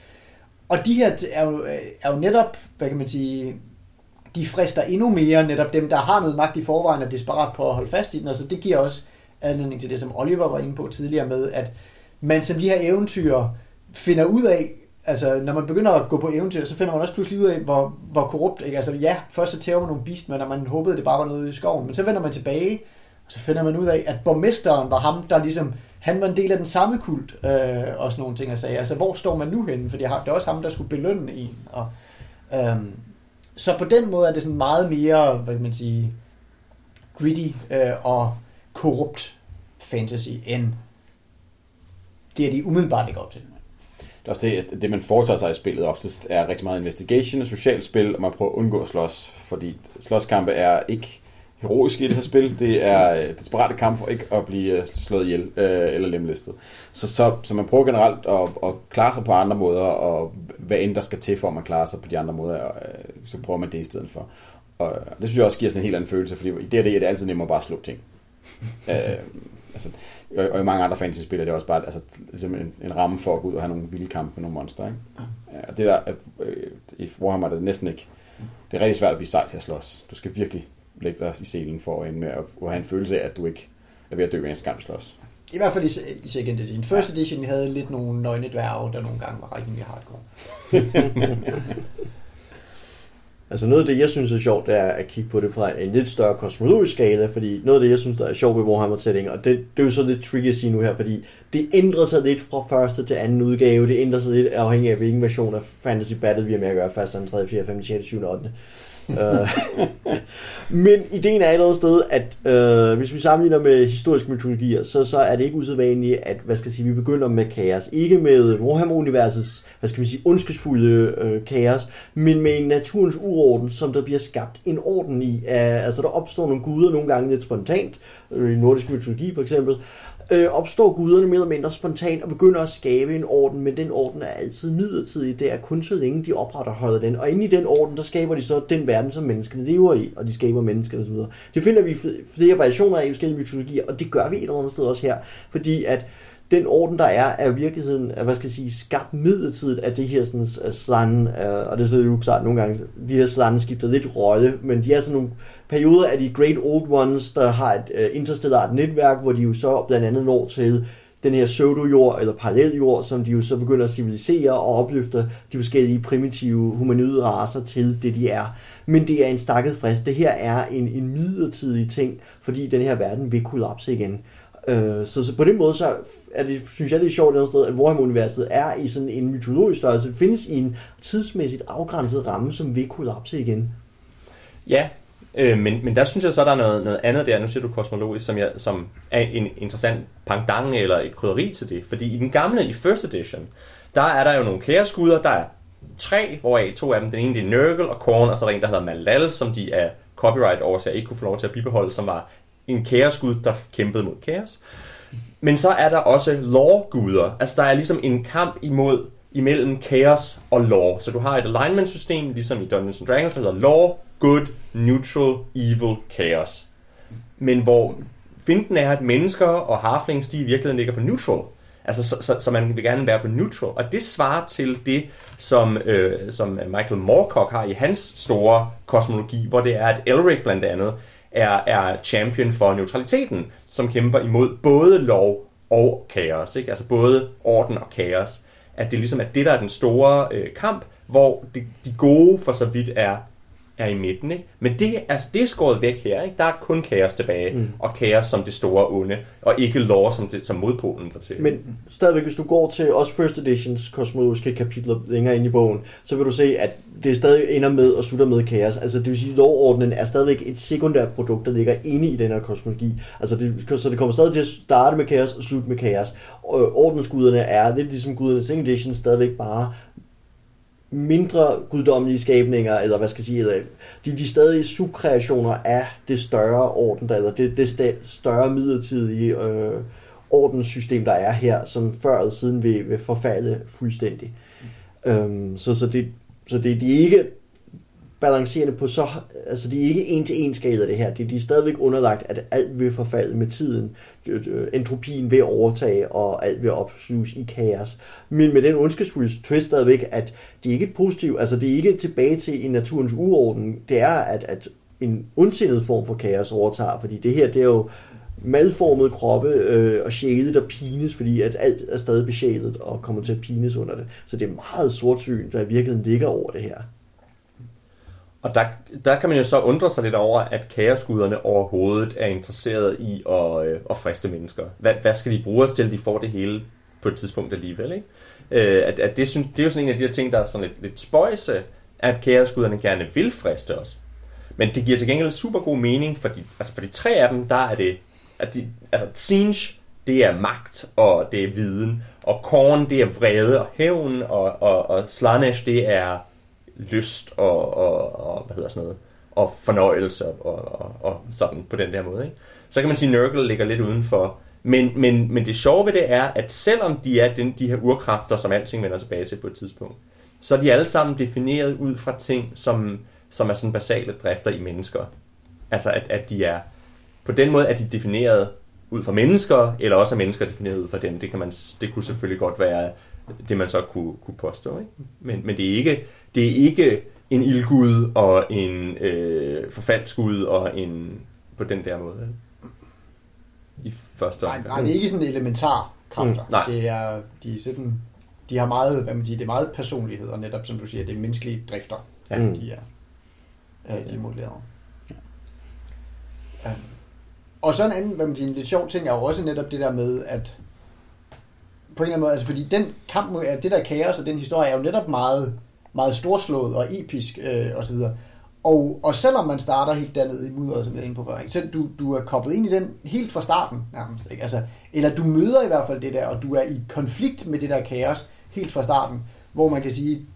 Og de her er jo, øh, er jo netop, hvad kan man sige, de frister endnu mere netop dem, der har noget magt i forvejen, og desperat på at holde fast i den, og så det giver også anledning til det, som Oliver var inde på tidligere med, at man som de her eventyr finder ud af, altså når man begynder at gå på eventyr, så finder man også pludselig ud af, hvor, hvor korrupt, ikke? altså ja, først så tæver man nogle beastmen, og man håbede, det bare var noget ude i skoven, men så vender man tilbage, og så finder man ud af, at borgmesteren var ham, der ligesom, han var en del af den samme kult, øh, og sådan nogle ting at sige. Altså, hvor står man nu henne? For det er også ham, der skulle belønne en. Og, øh, så på den måde er det sådan meget mere, hvad kan man sige, gritty øh, og korrupt fantasy, end det er de umiddelbart ikke op til. Det er også det, at det, man foretager sig i spillet oftest er rigtig meget investigation og socialt spil, og man prøver at undgå at slås, fordi slåskampe er ikke heroiske i det her spil. Det er øh, desperate kamp for ikke at blive øh, slået ihjel øh, eller lemlæstet. Så, så, så man prøver generelt at, at klare sig på andre måder, og hvad end der skal til for, at man klarer sig på de andre måder, og, øh, så prøver man det i stedet for. Og det synes jeg også giver sådan en helt anden følelse, fordi i det og det er det altid nemmere bare at slukke ting. [laughs] øh, altså, og, og i mange andre fantasy-spil er det også bare altså, ligesom en, en ramme for at gå ud og have nogle vilde kampe med nogle monster. Ikke? Ja, og det der, øh, i Warhammer er det næsten ikke, det er rigtig svært at blive sej til at slås. Du skal virkelig lægge dig i selen for at ende med at, at have en følelse af, at du ikke er ved at dø eneste gang, du slås. I hvert fald i, i second edition. First edition havde lidt nogle nøgne dværge, der nogle gange var rigtig hardcore. [laughs] Altså noget af det, jeg synes er sjovt, det er at kigge på det fra en lidt større kosmologisk skala, fordi noget af det, jeg synes, der er sjovt ved Warhammer setting, og det, det er jo så lidt tricky at sige nu her, fordi det ændrer sig lidt fra første til anden udgave, det ændrer sig lidt afhængig af, hvilken version af Fantasy Battle vi er med at gøre, første, anden, tredje, fjerde, femte, sjette, syvende, Øh, men ideen er et eller andet sted, at øh, hvis vi sammenligner med historiske mytologier, så, så er det ikke usædvanligt, at hvad skal jeg sige, vi begynder med kaos. Ikke med Warhammer-universets, hvad skal man sige, ondskesfulde øh, kaos, men med en naturens uorden, som der bliver skabt en orden i. Af, altså der opstår nogle guder nogle gange lidt spontant, øh, i nordisk mytologi for eksempel, øh, opstår guderne mere eller mindre spontant og begynder at skabe en orden, men den orden er altid midlertidig. Det er kun så længe de opretholder den. Og inde i den orden, der skaber de så den verden, som menneskene lever i, og de skaber mennesker osv. Det finder vi flere variationer af i forskellige mytologier, og det gør vi et eller andet sted også her, fordi at den orden, der er, er i virkeligheden, hvad skal jeg sige, skabt midlertidigt af det her sådan, slan, øh, og det sidder jo klart nogle gange, de her slan skifter lidt rolle, men de er sådan nogle perioder af de Great Old Ones, der har et øh, interstellart netværk, hvor de jo så blandt andet når til den her pseudo-jord eller paralleljord, som de jo så begynder at civilisere og opløfter de forskellige primitive humanoide raser til det, de er. Men det er en stakket frist. Det her er en, en midlertidig ting, fordi den her verden vil kollapse igen. Øh, så, så på den måde, så er det, synes jeg, det er sjovt et sted, at Warhammer-universet er i sådan en mytologisk størrelse. Det findes i en tidsmæssigt afgrænset ramme, som vil kollapse igen. Ja, øh, men, men der synes jeg så, der er noget, noget andet der, nu siger du kosmologisk, som, jeg, som er en interessant pangdang eller et krydderi til det. Fordi i den gamle, i first edition, der er der jo nogle kæreskuder, der er tre, hvoraf to af dem, den ene det er Nurgle og Korn, og så er der en, der hedder Malal, som de er copyright over, så jeg ikke kunne få lov til at bibeholde, som var en kaosgud, der kæmpede mod kaos. Men så er der også law-guder. Altså der er ligesom en kamp imod imellem kaos og law. Så du har et alignment-system, ligesom i Dungeons and Dragons, der hedder law, good, neutral, evil, chaos. Men hvor finten er, at mennesker og harflings, de i virkeligheden ligger på neutral. Altså, så, så, så man vil gerne være på neutral. Og det svarer til det, som, øh, som Michael Moorcock har i hans store kosmologi, hvor det er, at Elric blandt andet er, er champion for neutraliteten, som kæmper imod både lov og kaos. Ikke? Altså både orden og kaos. At det ligesom er det, der er den store øh, kamp, hvor de, de gode for så vidt er er i midten. Ikke? Men det, altså, det er skåret væk her. Ikke? Der er kun kaos tilbage, mm. og kaos som det store onde, og ikke lov som, det, som modpolen til. Men stadigvæk, hvis du går til også First Editions kosmologiske kapitler længere ind i bogen, så vil du se, at det stadig ender med og slutter med kaos. Altså det vil sige, at lovordenen er stadigvæk et sekundært produkt, der ligger inde i den her kosmologi. Altså det, så det kommer stadig til at starte med kaos og slutte med kaos. Og ordensguderne er lidt ligesom guderne Second Edition stadigvæk bare mindre guddommelige skabninger, eller hvad skal jeg sige, eller, de, de stadig subkreationer af det større orden, der, eller det, det større midlertidige øh, ordenssystem, der er her, som før eller siden vil, vil forfalde fuldstændig. Mm. Øhm, så, så, det, så det, de er ikke balancerende på så, altså de er ikke en til en skala det her, de, de er stadigvæk underlagt, at alt vil forfalde med tiden, øh, øh, entropien vil overtage, og alt vil opsuges i kaos. Men med den ondskabsfulde twist stadigvæk, at det er ikke et positivt, altså det er ikke tilbage til en naturens uorden, det er, at, at en ondsindet form for kaos overtager, fordi det her, det er jo malformede kroppe øh, og sjæle, der pines, fordi at alt er stadig besjælet og kommer til at pines under det. Så det er meget sortsyn, der i virkeligheden ligger over det her. Og der, der kan man jo så undre sig lidt over, at kaosguderne overhovedet er interesseret i at, øh, at friste mennesker. Hvad, hvad skal de bruge os til, de får det hele på et tidspunkt alligevel? Ikke? Øh, at, at det, synes, det er jo sådan en af de her ting, der er sådan lidt, lidt spøjse, at kaosguderne gerne vil friste os. Men det giver til gengæld super god mening, fordi altså for de tre af dem, der er det, at de, altså Tsinch, det er magt, og det er viden, og Korn, det er vrede og hævn, og, og, og Slanesh, det er lyst og, og, og hvad hedder sådan noget, og fornøjelse og, og, og sådan på den der måde. Ikke? Så kan man sige, at Nurgle ligger lidt udenfor. Men, men, men det sjove ved det er, at selvom de er den, de her urkræfter, som alting vender tilbage til på et tidspunkt, så er de alle sammen defineret ud fra ting, som, som er sådan basale drifter i mennesker. Altså at, at de er, på den måde er de defineret ud fra mennesker, eller også er mennesker defineret ud fra dem. Det, kan man, det kunne selvfølgelig godt være det, man så kunne, kunne påstå. Ikke? Men, men det er ikke, det er ikke en ildgud og en øh, forfaldsgud og en på den der måde. I første omgang. Nej, nej, det er ikke sådan elementar kræfter. Mm, nej. Det er, de, er sådan, de har meget, hvad man siger, det er meget personlighed, og netop som du siger, det er menneskelige drifter, ja. de er, er de modelleret. Ja. Um, og så en anden, hvad man siger, en lidt sjov ting er jo også netop det der med, at på en eller anden måde, altså fordi den kamp mod det der kaos og den historie er jo netop meget meget storslået og episk øh, osv. og, og selvom man starter helt dernede i mudderet, som jeg er inde på før, ikke? så du, du er koblet ind i den helt fra starten nærmest. Ikke? Altså, eller du møder i hvert fald det der, og du er i konflikt med det der kaos helt fra starten, hvor man kan sige,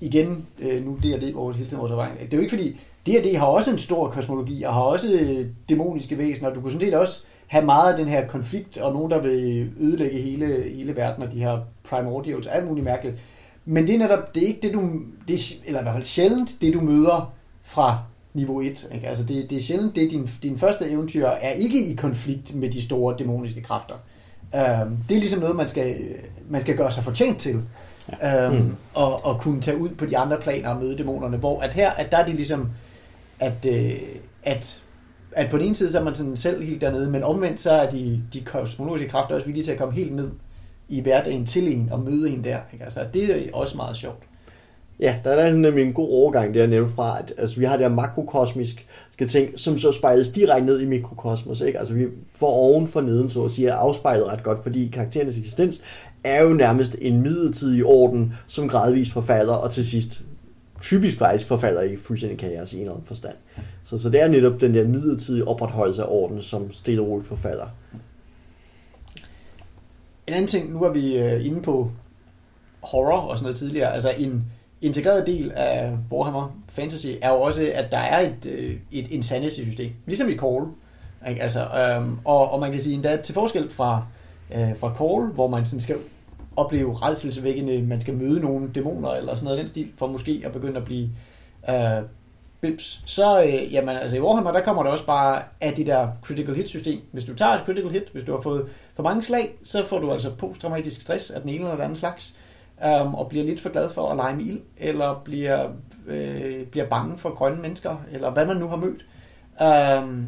igen, øh, nu det er det over hele tiden vores erfaring. Det er jo ikke fordi, D&D har også en stor kosmologi, og har også øh, dæmoniske væsener, og du kunne sådan set også have meget af den her konflikt, og nogen, der vil ødelægge hele, hele verden, og de her primordials, alt muligt mærkeligt. Men det er netop, det er ikke det, du, det er, eller i hvert fald sjældent, det du møder fra niveau 1. Ikke? Altså det, det er sjældent, det din, din første eventyr er ikke i konflikt med de store dæmoniske kræfter. Um, det er ligesom noget, man skal, man skal gøre sig fortjent til. Ja. Um, mm. og, og kunne tage ud på de andre planer og møde dæmonerne, hvor at her, at der er det ligesom, at, øh, at, at på den ene side, så er man sådan selv helt dernede, men omvendt, så er de, de kosmologiske kræfter også villige til at komme helt ned i hverdagen til en og møde en der. Ikke? Altså, det er også meget sjovt. Ja, der er nemlig en god overgang der nævnt fra, at altså, vi har det her makrokosmisk skal tænke, som så spejles direkte ned i mikrokosmos. Ikke? Altså vi får oven for neden, så at sige, er afspejlet ret godt, fordi karakterernes eksistens er jo nærmest en midlertidig orden, som gradvist forfalder, og til sidst typisk faktisk forfalder i fuldstændig kaos i en eller anden forstand. Så, så det er netop den der midlertidige opretholdelse af orden, som stille og roligt forfalder. En anden ting, nu er vi øh, inde på horror og sådan noget tidligere, altså en integreret del af Warhammer Fantasy er jo også, at der er et, øh, et insanity-system, ligesom i Call. Ikke? Altså, øhm, og, og man kan sige endda til forskel fra, øh, fra Call, hvor man sådan skal opleve redselsvækkende, man skal møde nogle dæmoner eller sådan noget af den stil, for måske at begynde at blive øh, bims. Så øh, jamen, altså i Warhammer, der kommer der også bare af det der critical hit system. Hvis du tager et critical hit, hvis du har fået for mange slag, så får du altså posttraumatisk stress af den ene eller den anden slags, øh, og bliver lidt for glad for at lege med ild, eller bliver, øh, bliver bange for grønne mennesker, eller hvad man nu har mødt. Øh,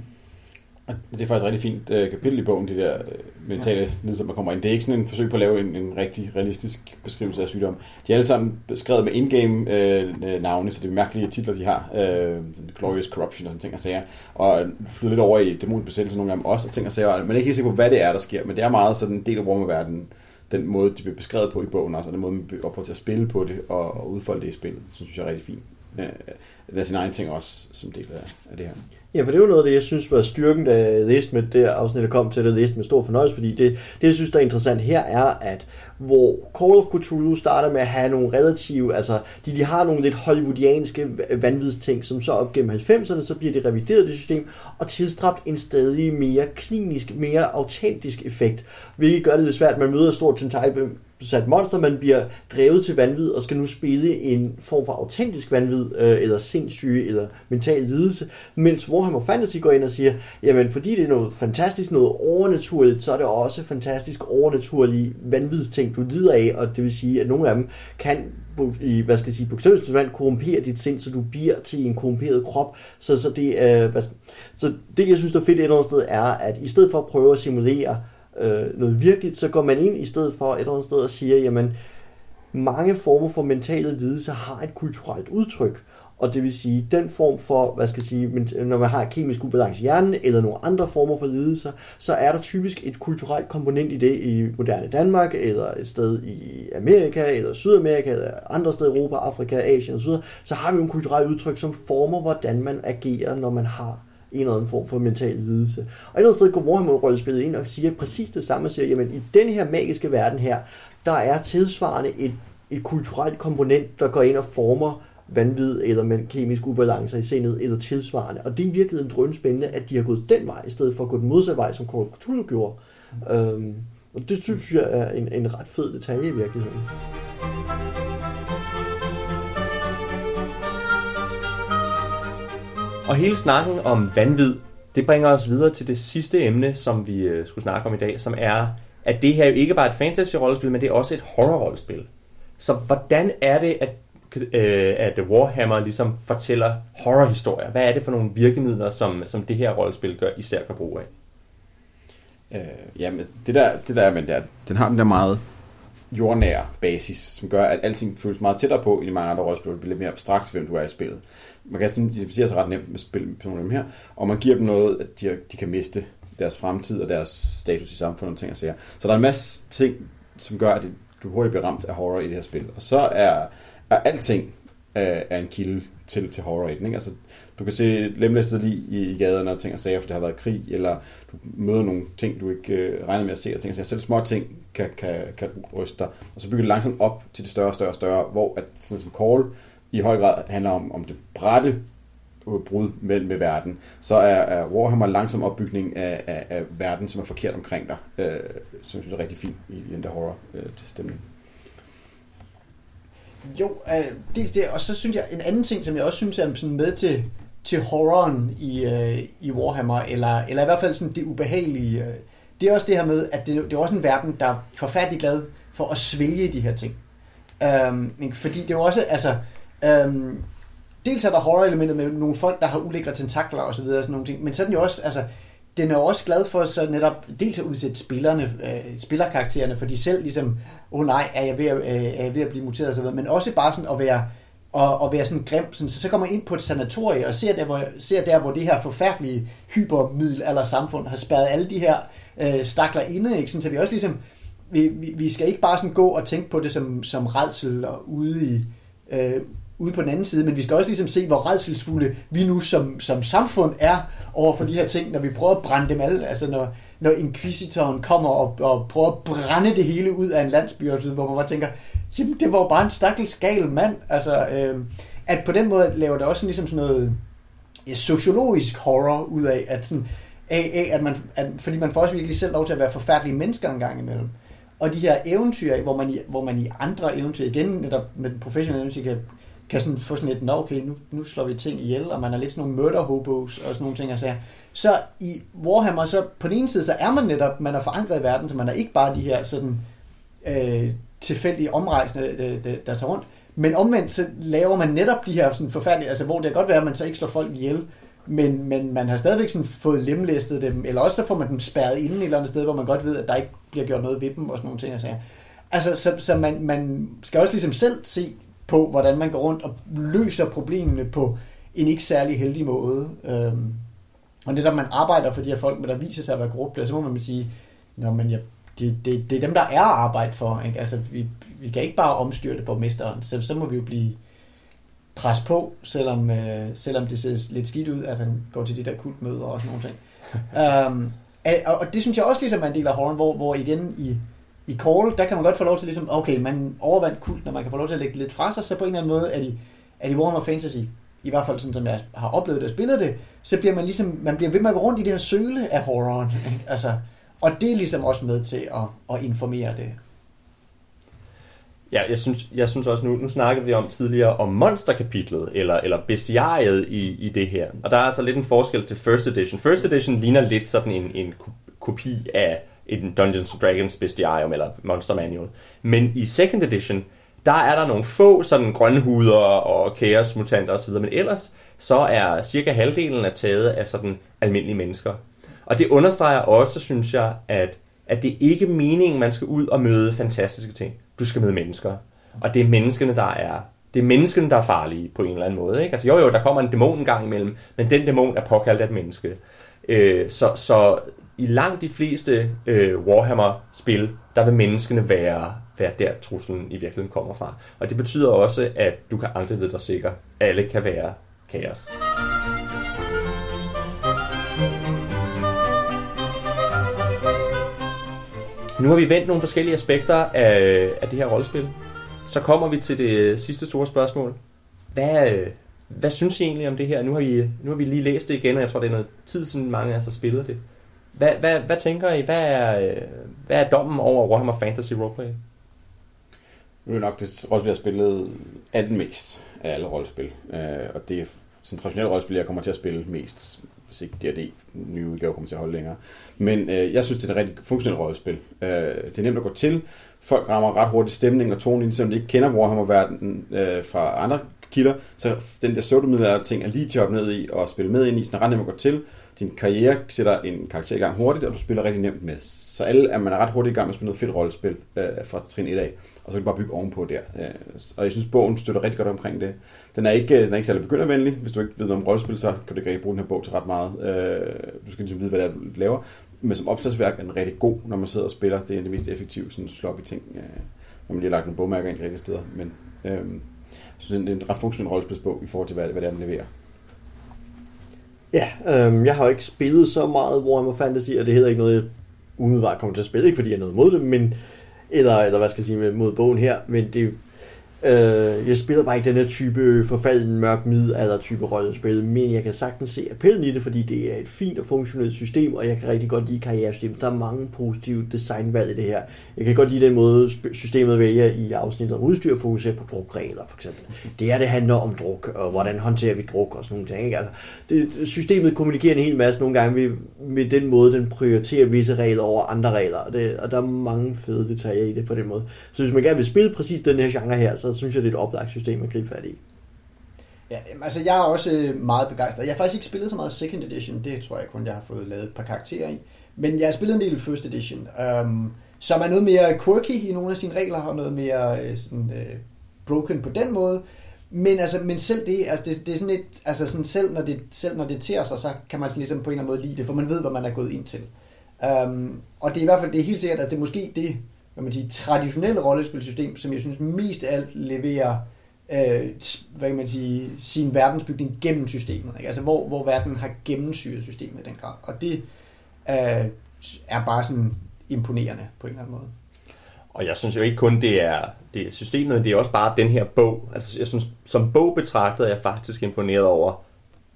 det er faktisk et rigtig fint uh, kapitel i bogen, de der uh, mentale ja. lidelser, man kommer ind. Det er ikke sådan en forsøg på at lave en, en rigtig realistisk beskrivelse af sygdom. De er alle sammen beskrevet med in-game uh, navne, så det er mærkelige titler, de har. Uh, Glorious Corruption og sådan ting og sager. Og flytter lidt over i dæmonbesættelse, nogle af dem også, og ting og sager. Men er ikke helt sikker på, hvad det er, der sker. Men det er meget sådan en del af rumverdenen den måde, de bliver beskrevet på i bogen også, og den måde, man opfører til at spille på det og, og udfolde det i spillet, synes jeg er rigtig fint. Det er sin egen ting også, som del af, af det her. Ja, for det var noget af det, jeg synes var styrken, da jeg læste med det afsnit, der kom til det, læste med stor fornøjelse, fordi det, det, jeg synes, der er interessant her, er, at hvor Call of Cthulhu starter med at have nogle relative, altså de, de har nogle lidt hollywoodianske vanvidsting, som så op gennem 90'erne, så bliver det revideret det system, og tilstræbt en stadig mere klinisk, mere autentisk effekt, hvilket gør det lidt svært, at man møder et stort besat monster, man bliver drevet til vanvid og skal nu spille en form for autentisk vanvid, øh, eller sindssyge, eller mental lidelse, mens Warhammer Fantasy går ind og siger, jamen fordi det er noget fantastisk, noget overnaturligt, så er det også fantastisk overnaturlige vanvidsting, du lider af, og det vil sige, at nogle af dem kan i, hvad skal jeg sige, bogstaveligt vand korrumpere dit sind, så du bliver til en korrumperet krop. Så, så, det, øh, hvad skal, så det, jeg synes, der er fedt et eller andet sted, er, at i stedet for at prøve at simulere øh, noget virkeligt, så går man ind i stedet for et eller andet sted og siger, jamen, mange former for mentale lidelser har et kulturelt udtryk. Og det vil sige, den form for, hvad skal jeg sige, når man har kemisk ubalance i hjernen, eller nogle andre former for lidelser, så er der typisk et kulturelt komponent i det i moderne Danmark, eller et sted i Amerika, eller Sydamerika, eller andre steder i Europa, Afrika, Asien osv. Så har vi nogle kulturelle kulturelt udtryk, som former, hvordan man agerer, når man har en eller anden form for mental lidelse. Og et eller andet sted går Warhammer-rollespillet ind og siger præcis det samme, og siger, jamen i den her magiske verden her, der er tilsvarende et, et kulturelt komponent, der går ind og former vanvid eller med kemisk ubalance i sindet eller tilsvarende. Og det er virkelig en drøn spændende, at de har gået den vej, i stedet for at gå den modsatte vej, som Call of Cthulhu gjorde. Mm. Øhm, og det synes jeg er en, en ret fed detalje i virkeligheden. Og hele snakken om vanvid, det bringer os videre til det sidste emne, som vi øh, skulle snakke om i dag, som er, at det her jo ikke bare er et fantasy-rollespil, men det er også et horror-rollespil. Så hvordan er det, at, øh, at Warhammer ligesom fortæller horrorhistorier? Hvad er det for nogle virkemidler, som, som det her rollespil gør især kan bruge af? Øh, jamen, det der, det der men der, den har den der meget jordnære basis, som gør, at alting føles meget tættere på i mange andre rollespil. Det bliver lidt mere abstrakt, hvem du er i spillet man kan identificere sig ret nemt med spil med nogle af dem her, og man giver dem noget, at de, de kan miste deres fremtid og deres status i samfundet og ting og sager. Så der er en masse ting, som gør, at du hurtigt bliver ramt af horror i det her spil. Og så er, er alting øh, er en kilde til, til horror i den. Ikke? Altså, du kan se lemlæstet lige i, i gaderne og ting og sager, for det har været krig, eller du møder nogle ting, du ikke øh, regner med at se, og ting og sager. Selv små ting kan, kan, kan ryste dig. Og så bygger det langsomt op til det større, større, større, hvor at, sådan som Call i høj grad handler om, om det brætte brud med, med verden, så er, er Warhammer langsom opbygning af, af, af verden, som er forkert omkring dig, øh, som jeg synes er rigtig fint i, i den der horror øh, stemning. Jo, øh, dels det, og så synes jeg, en anden ting, som jeg også synes er sådan med til, til horroren i, øh, i Warhammer, eller, eller i hvert fald sådan det ubehagelige, øh, det er også det her med, at det, det er også en verden, der er forfærdelig glad for at svælge de her ting. Øh, fordi det er jo også, altså, Øhm, dels er der horror-elementet med nogle folk, der har ulækre tentakler og så videre, sådan nogle ting, men så er den jo også, altså, den er også glad for så netop dels at udsætte spillerne, øh, spillerkaraktererne, for de selv ligesom, åh oh, nej, er jeg ved at, øh, er jeg ved at blive muteret og så videre, men også bare sådan at være, og, og være sådan grim, sådan, så, så kommer man ind på et sanatorie og ser der, hvor, ser der, hvor det her forfærdelige hypermiddelalder samfund har spærret alle de her øh, stakler inde, ikke? Sådan, så vi også ligesom, vi, vi, vi skal ikke bare sådan gå og tænke på det som, som redsel og ude i, øh, ude på den anden side, men vi skal også ligesom se, hvor redselsfulde vi nu som, som samfund er over for de her ting, når vi prøver at brænde dem alle. Altså når, når inquisitoren kommer og, og prøver at brænde det hele ud af en landsby, hvor man bare tænker, jamen det var jo bare en stakkels gal mand. Altså, øh, at på den måde laver det også ligesom sådan noget ja, sociologisk horror ud af, at sådan, af, af at man, at, fordi man får også virkelig selv lov til at være forfærdelige mennesker en gang imellem. Og de her eventyr, hvor man i, hvor man i andre eventyr, igen netop med den professionelle eventyr, kan kan sådan få sådan et, nå okay, nu, nu slår vi ting ihjel, og man er lidt sådan nogle murder hobos og sådan nogle ting. Altså. Så i Warhammer, så på den ene side, så er man netop, man er forankret i verden, så man er ikke bare de her sådan øh, tilfældige omrejsende, der, der, der tager rundt. Men omvendt, så laver man netop de her sådan forfærdelige, altså hvor det kan godt være, at man så ikke slår folk ihjel, men, men man har stadigvæk sådan fået lemlæstet dem, eller også så får man dem spærret inde et eller andet sted, hvor man godt ved, at der ikke bliver gjort noget ved dem og sådan nogle ting. Altså, altså så, så man, man skal også ligesom selv se på, hvordan man går rundt og løser problemerne på en ikke særlig heldig måde. Øhm, og netop man arbejder for de her folk, men der viser sig at være korrupte, så må man sige, Nå, men ja, det, det, det er dem, der er arbejde for. Ikke? Altså, vi, vi kan ikke bare omstyre det på mesteren, så, så må vi jo blive pres på, selvom, øh, selvom det ser lidt skidt ud, at han går til de der kultmøder og sådan nogle ting. [laughs] um, og, og det synes jeg også ligesom er en del af horror, hvor, hvor igen i, i Call, der kan man godt få lov til ligesom, okay, man overvandt kult, når man kan få lov til at lægge lidt fra sig, så på en eller anden måde er de, er de Warhammer Fantasy, i hvert fald sådan som jeg har oplevet det og spillet det, så bliver man ligesom, man bliver ved med at gå rundt i det her søle af horroren. [laughs] altså, og det er ligesom også med til at, at informere det. Ja, jeg synes, jeg synes også, nu, nu snakkede vi om tidligere om monsterkapitlet, eller, eller bestiariet i, i det her. Og der er altså lidt en forskel til First Edition. First Edition ligner lidt sådan en, en kopi af en Dungeons Dragons bestiarium eller Monster Manual. Men i Second Edition, der er der nogle få sådan grønhuder og chaos mutanter osv., men ellers så er cirka halvdelen af taget af sådan almindelige mennesker. Og det understreger også, synes jeg, at, at det ikke er meningen, man skal ud og møde fantastiske ting. Du skal møde mennesker. Og det er menneskene, der er det er menneskene, der er farlige på en eller anden måde. Ikke? Altså, jo, jo, der kommer en dæmon en gang imellem, men den dæmon er påkaldt af et menneske. Øh, så, så i langt de fleste øh, Warhammer-spil, der vil menneskene være, være der, truslen i virkeligheden kommer fra. Og det betyder også, at du kan aldrig vide dig sikker. Alle kan være kaos. Nu har vi vendt nogle forskellige aspekter af, af det her rollespil. Så kommer vi til det sidste store spørgsmål. Hvad, hvad synes I egentlig om det her? Nu har, vi, nu har vi lige læst det igen, og jeg tror, det er noget tid siden mange af os har spillet det. Hvad, hvad, hvad tænker I? Hvad er, hvad er dommen over Warhammer Fantasy Roleplay? Nu er nok det rollespil, jeg har spillet anden mest af alle rollespil. Øh, og det er sådan traditionelle rollespil, jeg kommer til at spille mest, hvis ikke D&D nye udgave kommer til at holde længere. Men øh, jeg synes, det er et rigtig funktionelt rollespil. Øh, det er nemt at gå til. Folk rammer ret hurtigt stemning og tonen, selvom de ikke kender Warhammer-verdenen øh, fra andre kilder. Så den der pseudomiddelalder ting er lige til at ned i og spille med ind i, så er ret nemt at gå til din karriere sætter en karakter i gang hurtigt, og du spiller rigtig nemt med. Så alle er man er ret hurtigt i gang med at spille noget fedt rollespil øh, fra trin 1 af, og så kan du bare bygge ovenpå der. Øh, og jeg synes, bogen støtter rigtig godt omkring det. Den er ikke, øh, den er ikke særlig begyndervenlig. Hvis du ikke ved noget om rollespil, så kan du ikke rigtig bruge den her bog til ret meget. Øh, du skal ligesom vide, hvad det er, du laver. Men som opslagsværk er den rigtig god, når man sidder og spiller. Det er det mest effektive sådan sloppy ting, øh, når man lige har lagt nogle bogmærker ind i rigtige steder. Men, øh, synes, det er en ret funktionel rollespilsbog i forhold til, hvad, hvad det er, den leverer. Ja, øhm, jeg har jo ikke spillet så meget Warhammer Fantasy, og det hedder ikke noget, jeg umiddelbart kommer til at spille. Ikke fordi jeg er noget mod det, men, eller, eller hvad skal jeg sige, mod bogen her, men det, Øh, jeg spiller bare ikke den her type forfalden mørk middelalder type rollespil, men jeg kan sagtens se appellen i det, fordi det er et fint og funktionelt system, og jeg kan rigtig godt lide karrieresystemet. Der er mange positive designvalg i det her. Jeg kan godt lide den måde, systemet vælger i afsnittet om udstyr, fokuserer på drukregler for eksempel. Det er, det handler om druk, og hvordan håndterer vi druk og sådan nogle ting. Ikke? Altså, det, systemet kommunikerer en hel masse nogle gange ved, med den måde, den prioriterer visse regler over andre regler, og, det, og der er mange fede detaljer i det på den måde. Så hvis man gerne vil spille præcis den her genre her, så så synes jeg, det er et oplagt system at gribe fat i. Ja, altså jeg er også øh, meget begejstret. Jeg har faktisk ikke spillet så meget second edition, det tror jeg kun, jeg har fået lavet et par karakterer i. Men jeg har spillet en del first edition, øhm, som er noget mere quirky i nogle af sine regler, og noget mere øh, sådan, øh, broken på den måde. Men, altså, men selv det, altså det, det er sådan et, altså sådan selv når det, selv når det tærer sig, så kan man sådan ligesom på en eller anden måde lide det, for man ved, hvad man er gået ind til. Um, og det er i hvert fald, det er helt sikkert, at det er måske det, hvad man siger, traditionelle rollespilsystem, som jeg synes mest af alt leverer øh, hvad kan man sige, sin verdensbygning gennem systemet. Ikke? Altså hvor, hvor verden har gennemsyret systemet i den grad. Og det øh, er bare sådan imponerende på en eller anden måde. Og jeg synes jo ikke kun, det er, det er systemet, det er også bare den her bog. Altså, jeg synes, som bog betragtet er jeg faktisk imponeret over,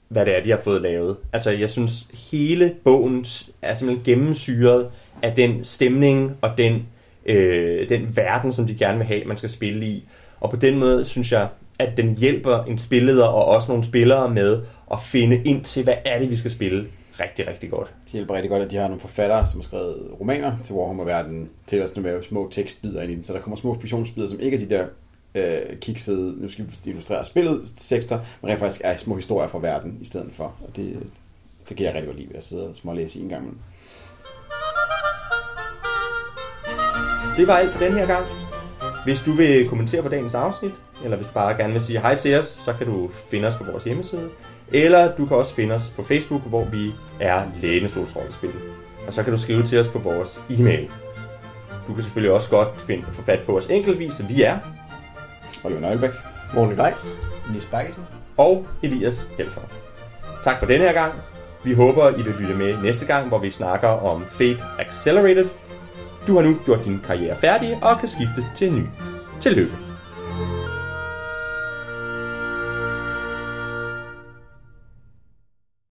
hvad det er, de har fået lavet. Altså, jeg synes, hele bogen er simpelthen gennemsyret af den stemning og den øh, den verden, som de gerne vil have, man skal spille i. Og på den måde synes jeg, at den hjælper en spilleder og også nogle spillere med at finde ind til, hvad er det, vi skal spille rigtig, rigtig godt. Det hjælper rigtig godt, at de har nogle forfattere, som har skrevet romaner til Warhammer-verdenen, til at med små tekstbider ind i den. Så der kommer små fiktionsbider, som ikke er de der øh, kiksede, nu skal vi illustrere spillet tekster, men rent faktisk er små historier fra verden i stedet for. Og det, det kan jeg rigtig godt lide ved at sidde og smålæse i en gang. Det var alt for den her gang. Hvis du vil kommentere på dagens afsnit, eller hvis du bare gerne vil sige hej til os, så kan du finde os på vores hjemmeside. Eller du kan også finde os på Facebook, hvor vi er Lænestolsrollespil. Og så kan du skrive til os på vores e-mail. Du kan selvfølgelig også godt finde, få fat på os enkeltvis, vi er Oliver Nøglebæk, Morten Greis, Niels Bakkesen. og Elias Helfer. Tak for denne her gang. Vi håber, I vil lytte med næste gang, hvor vi snakker om Fate Accelerated – du har nu gjort din karriere færdig og kan skifte til en ny. Tillykke!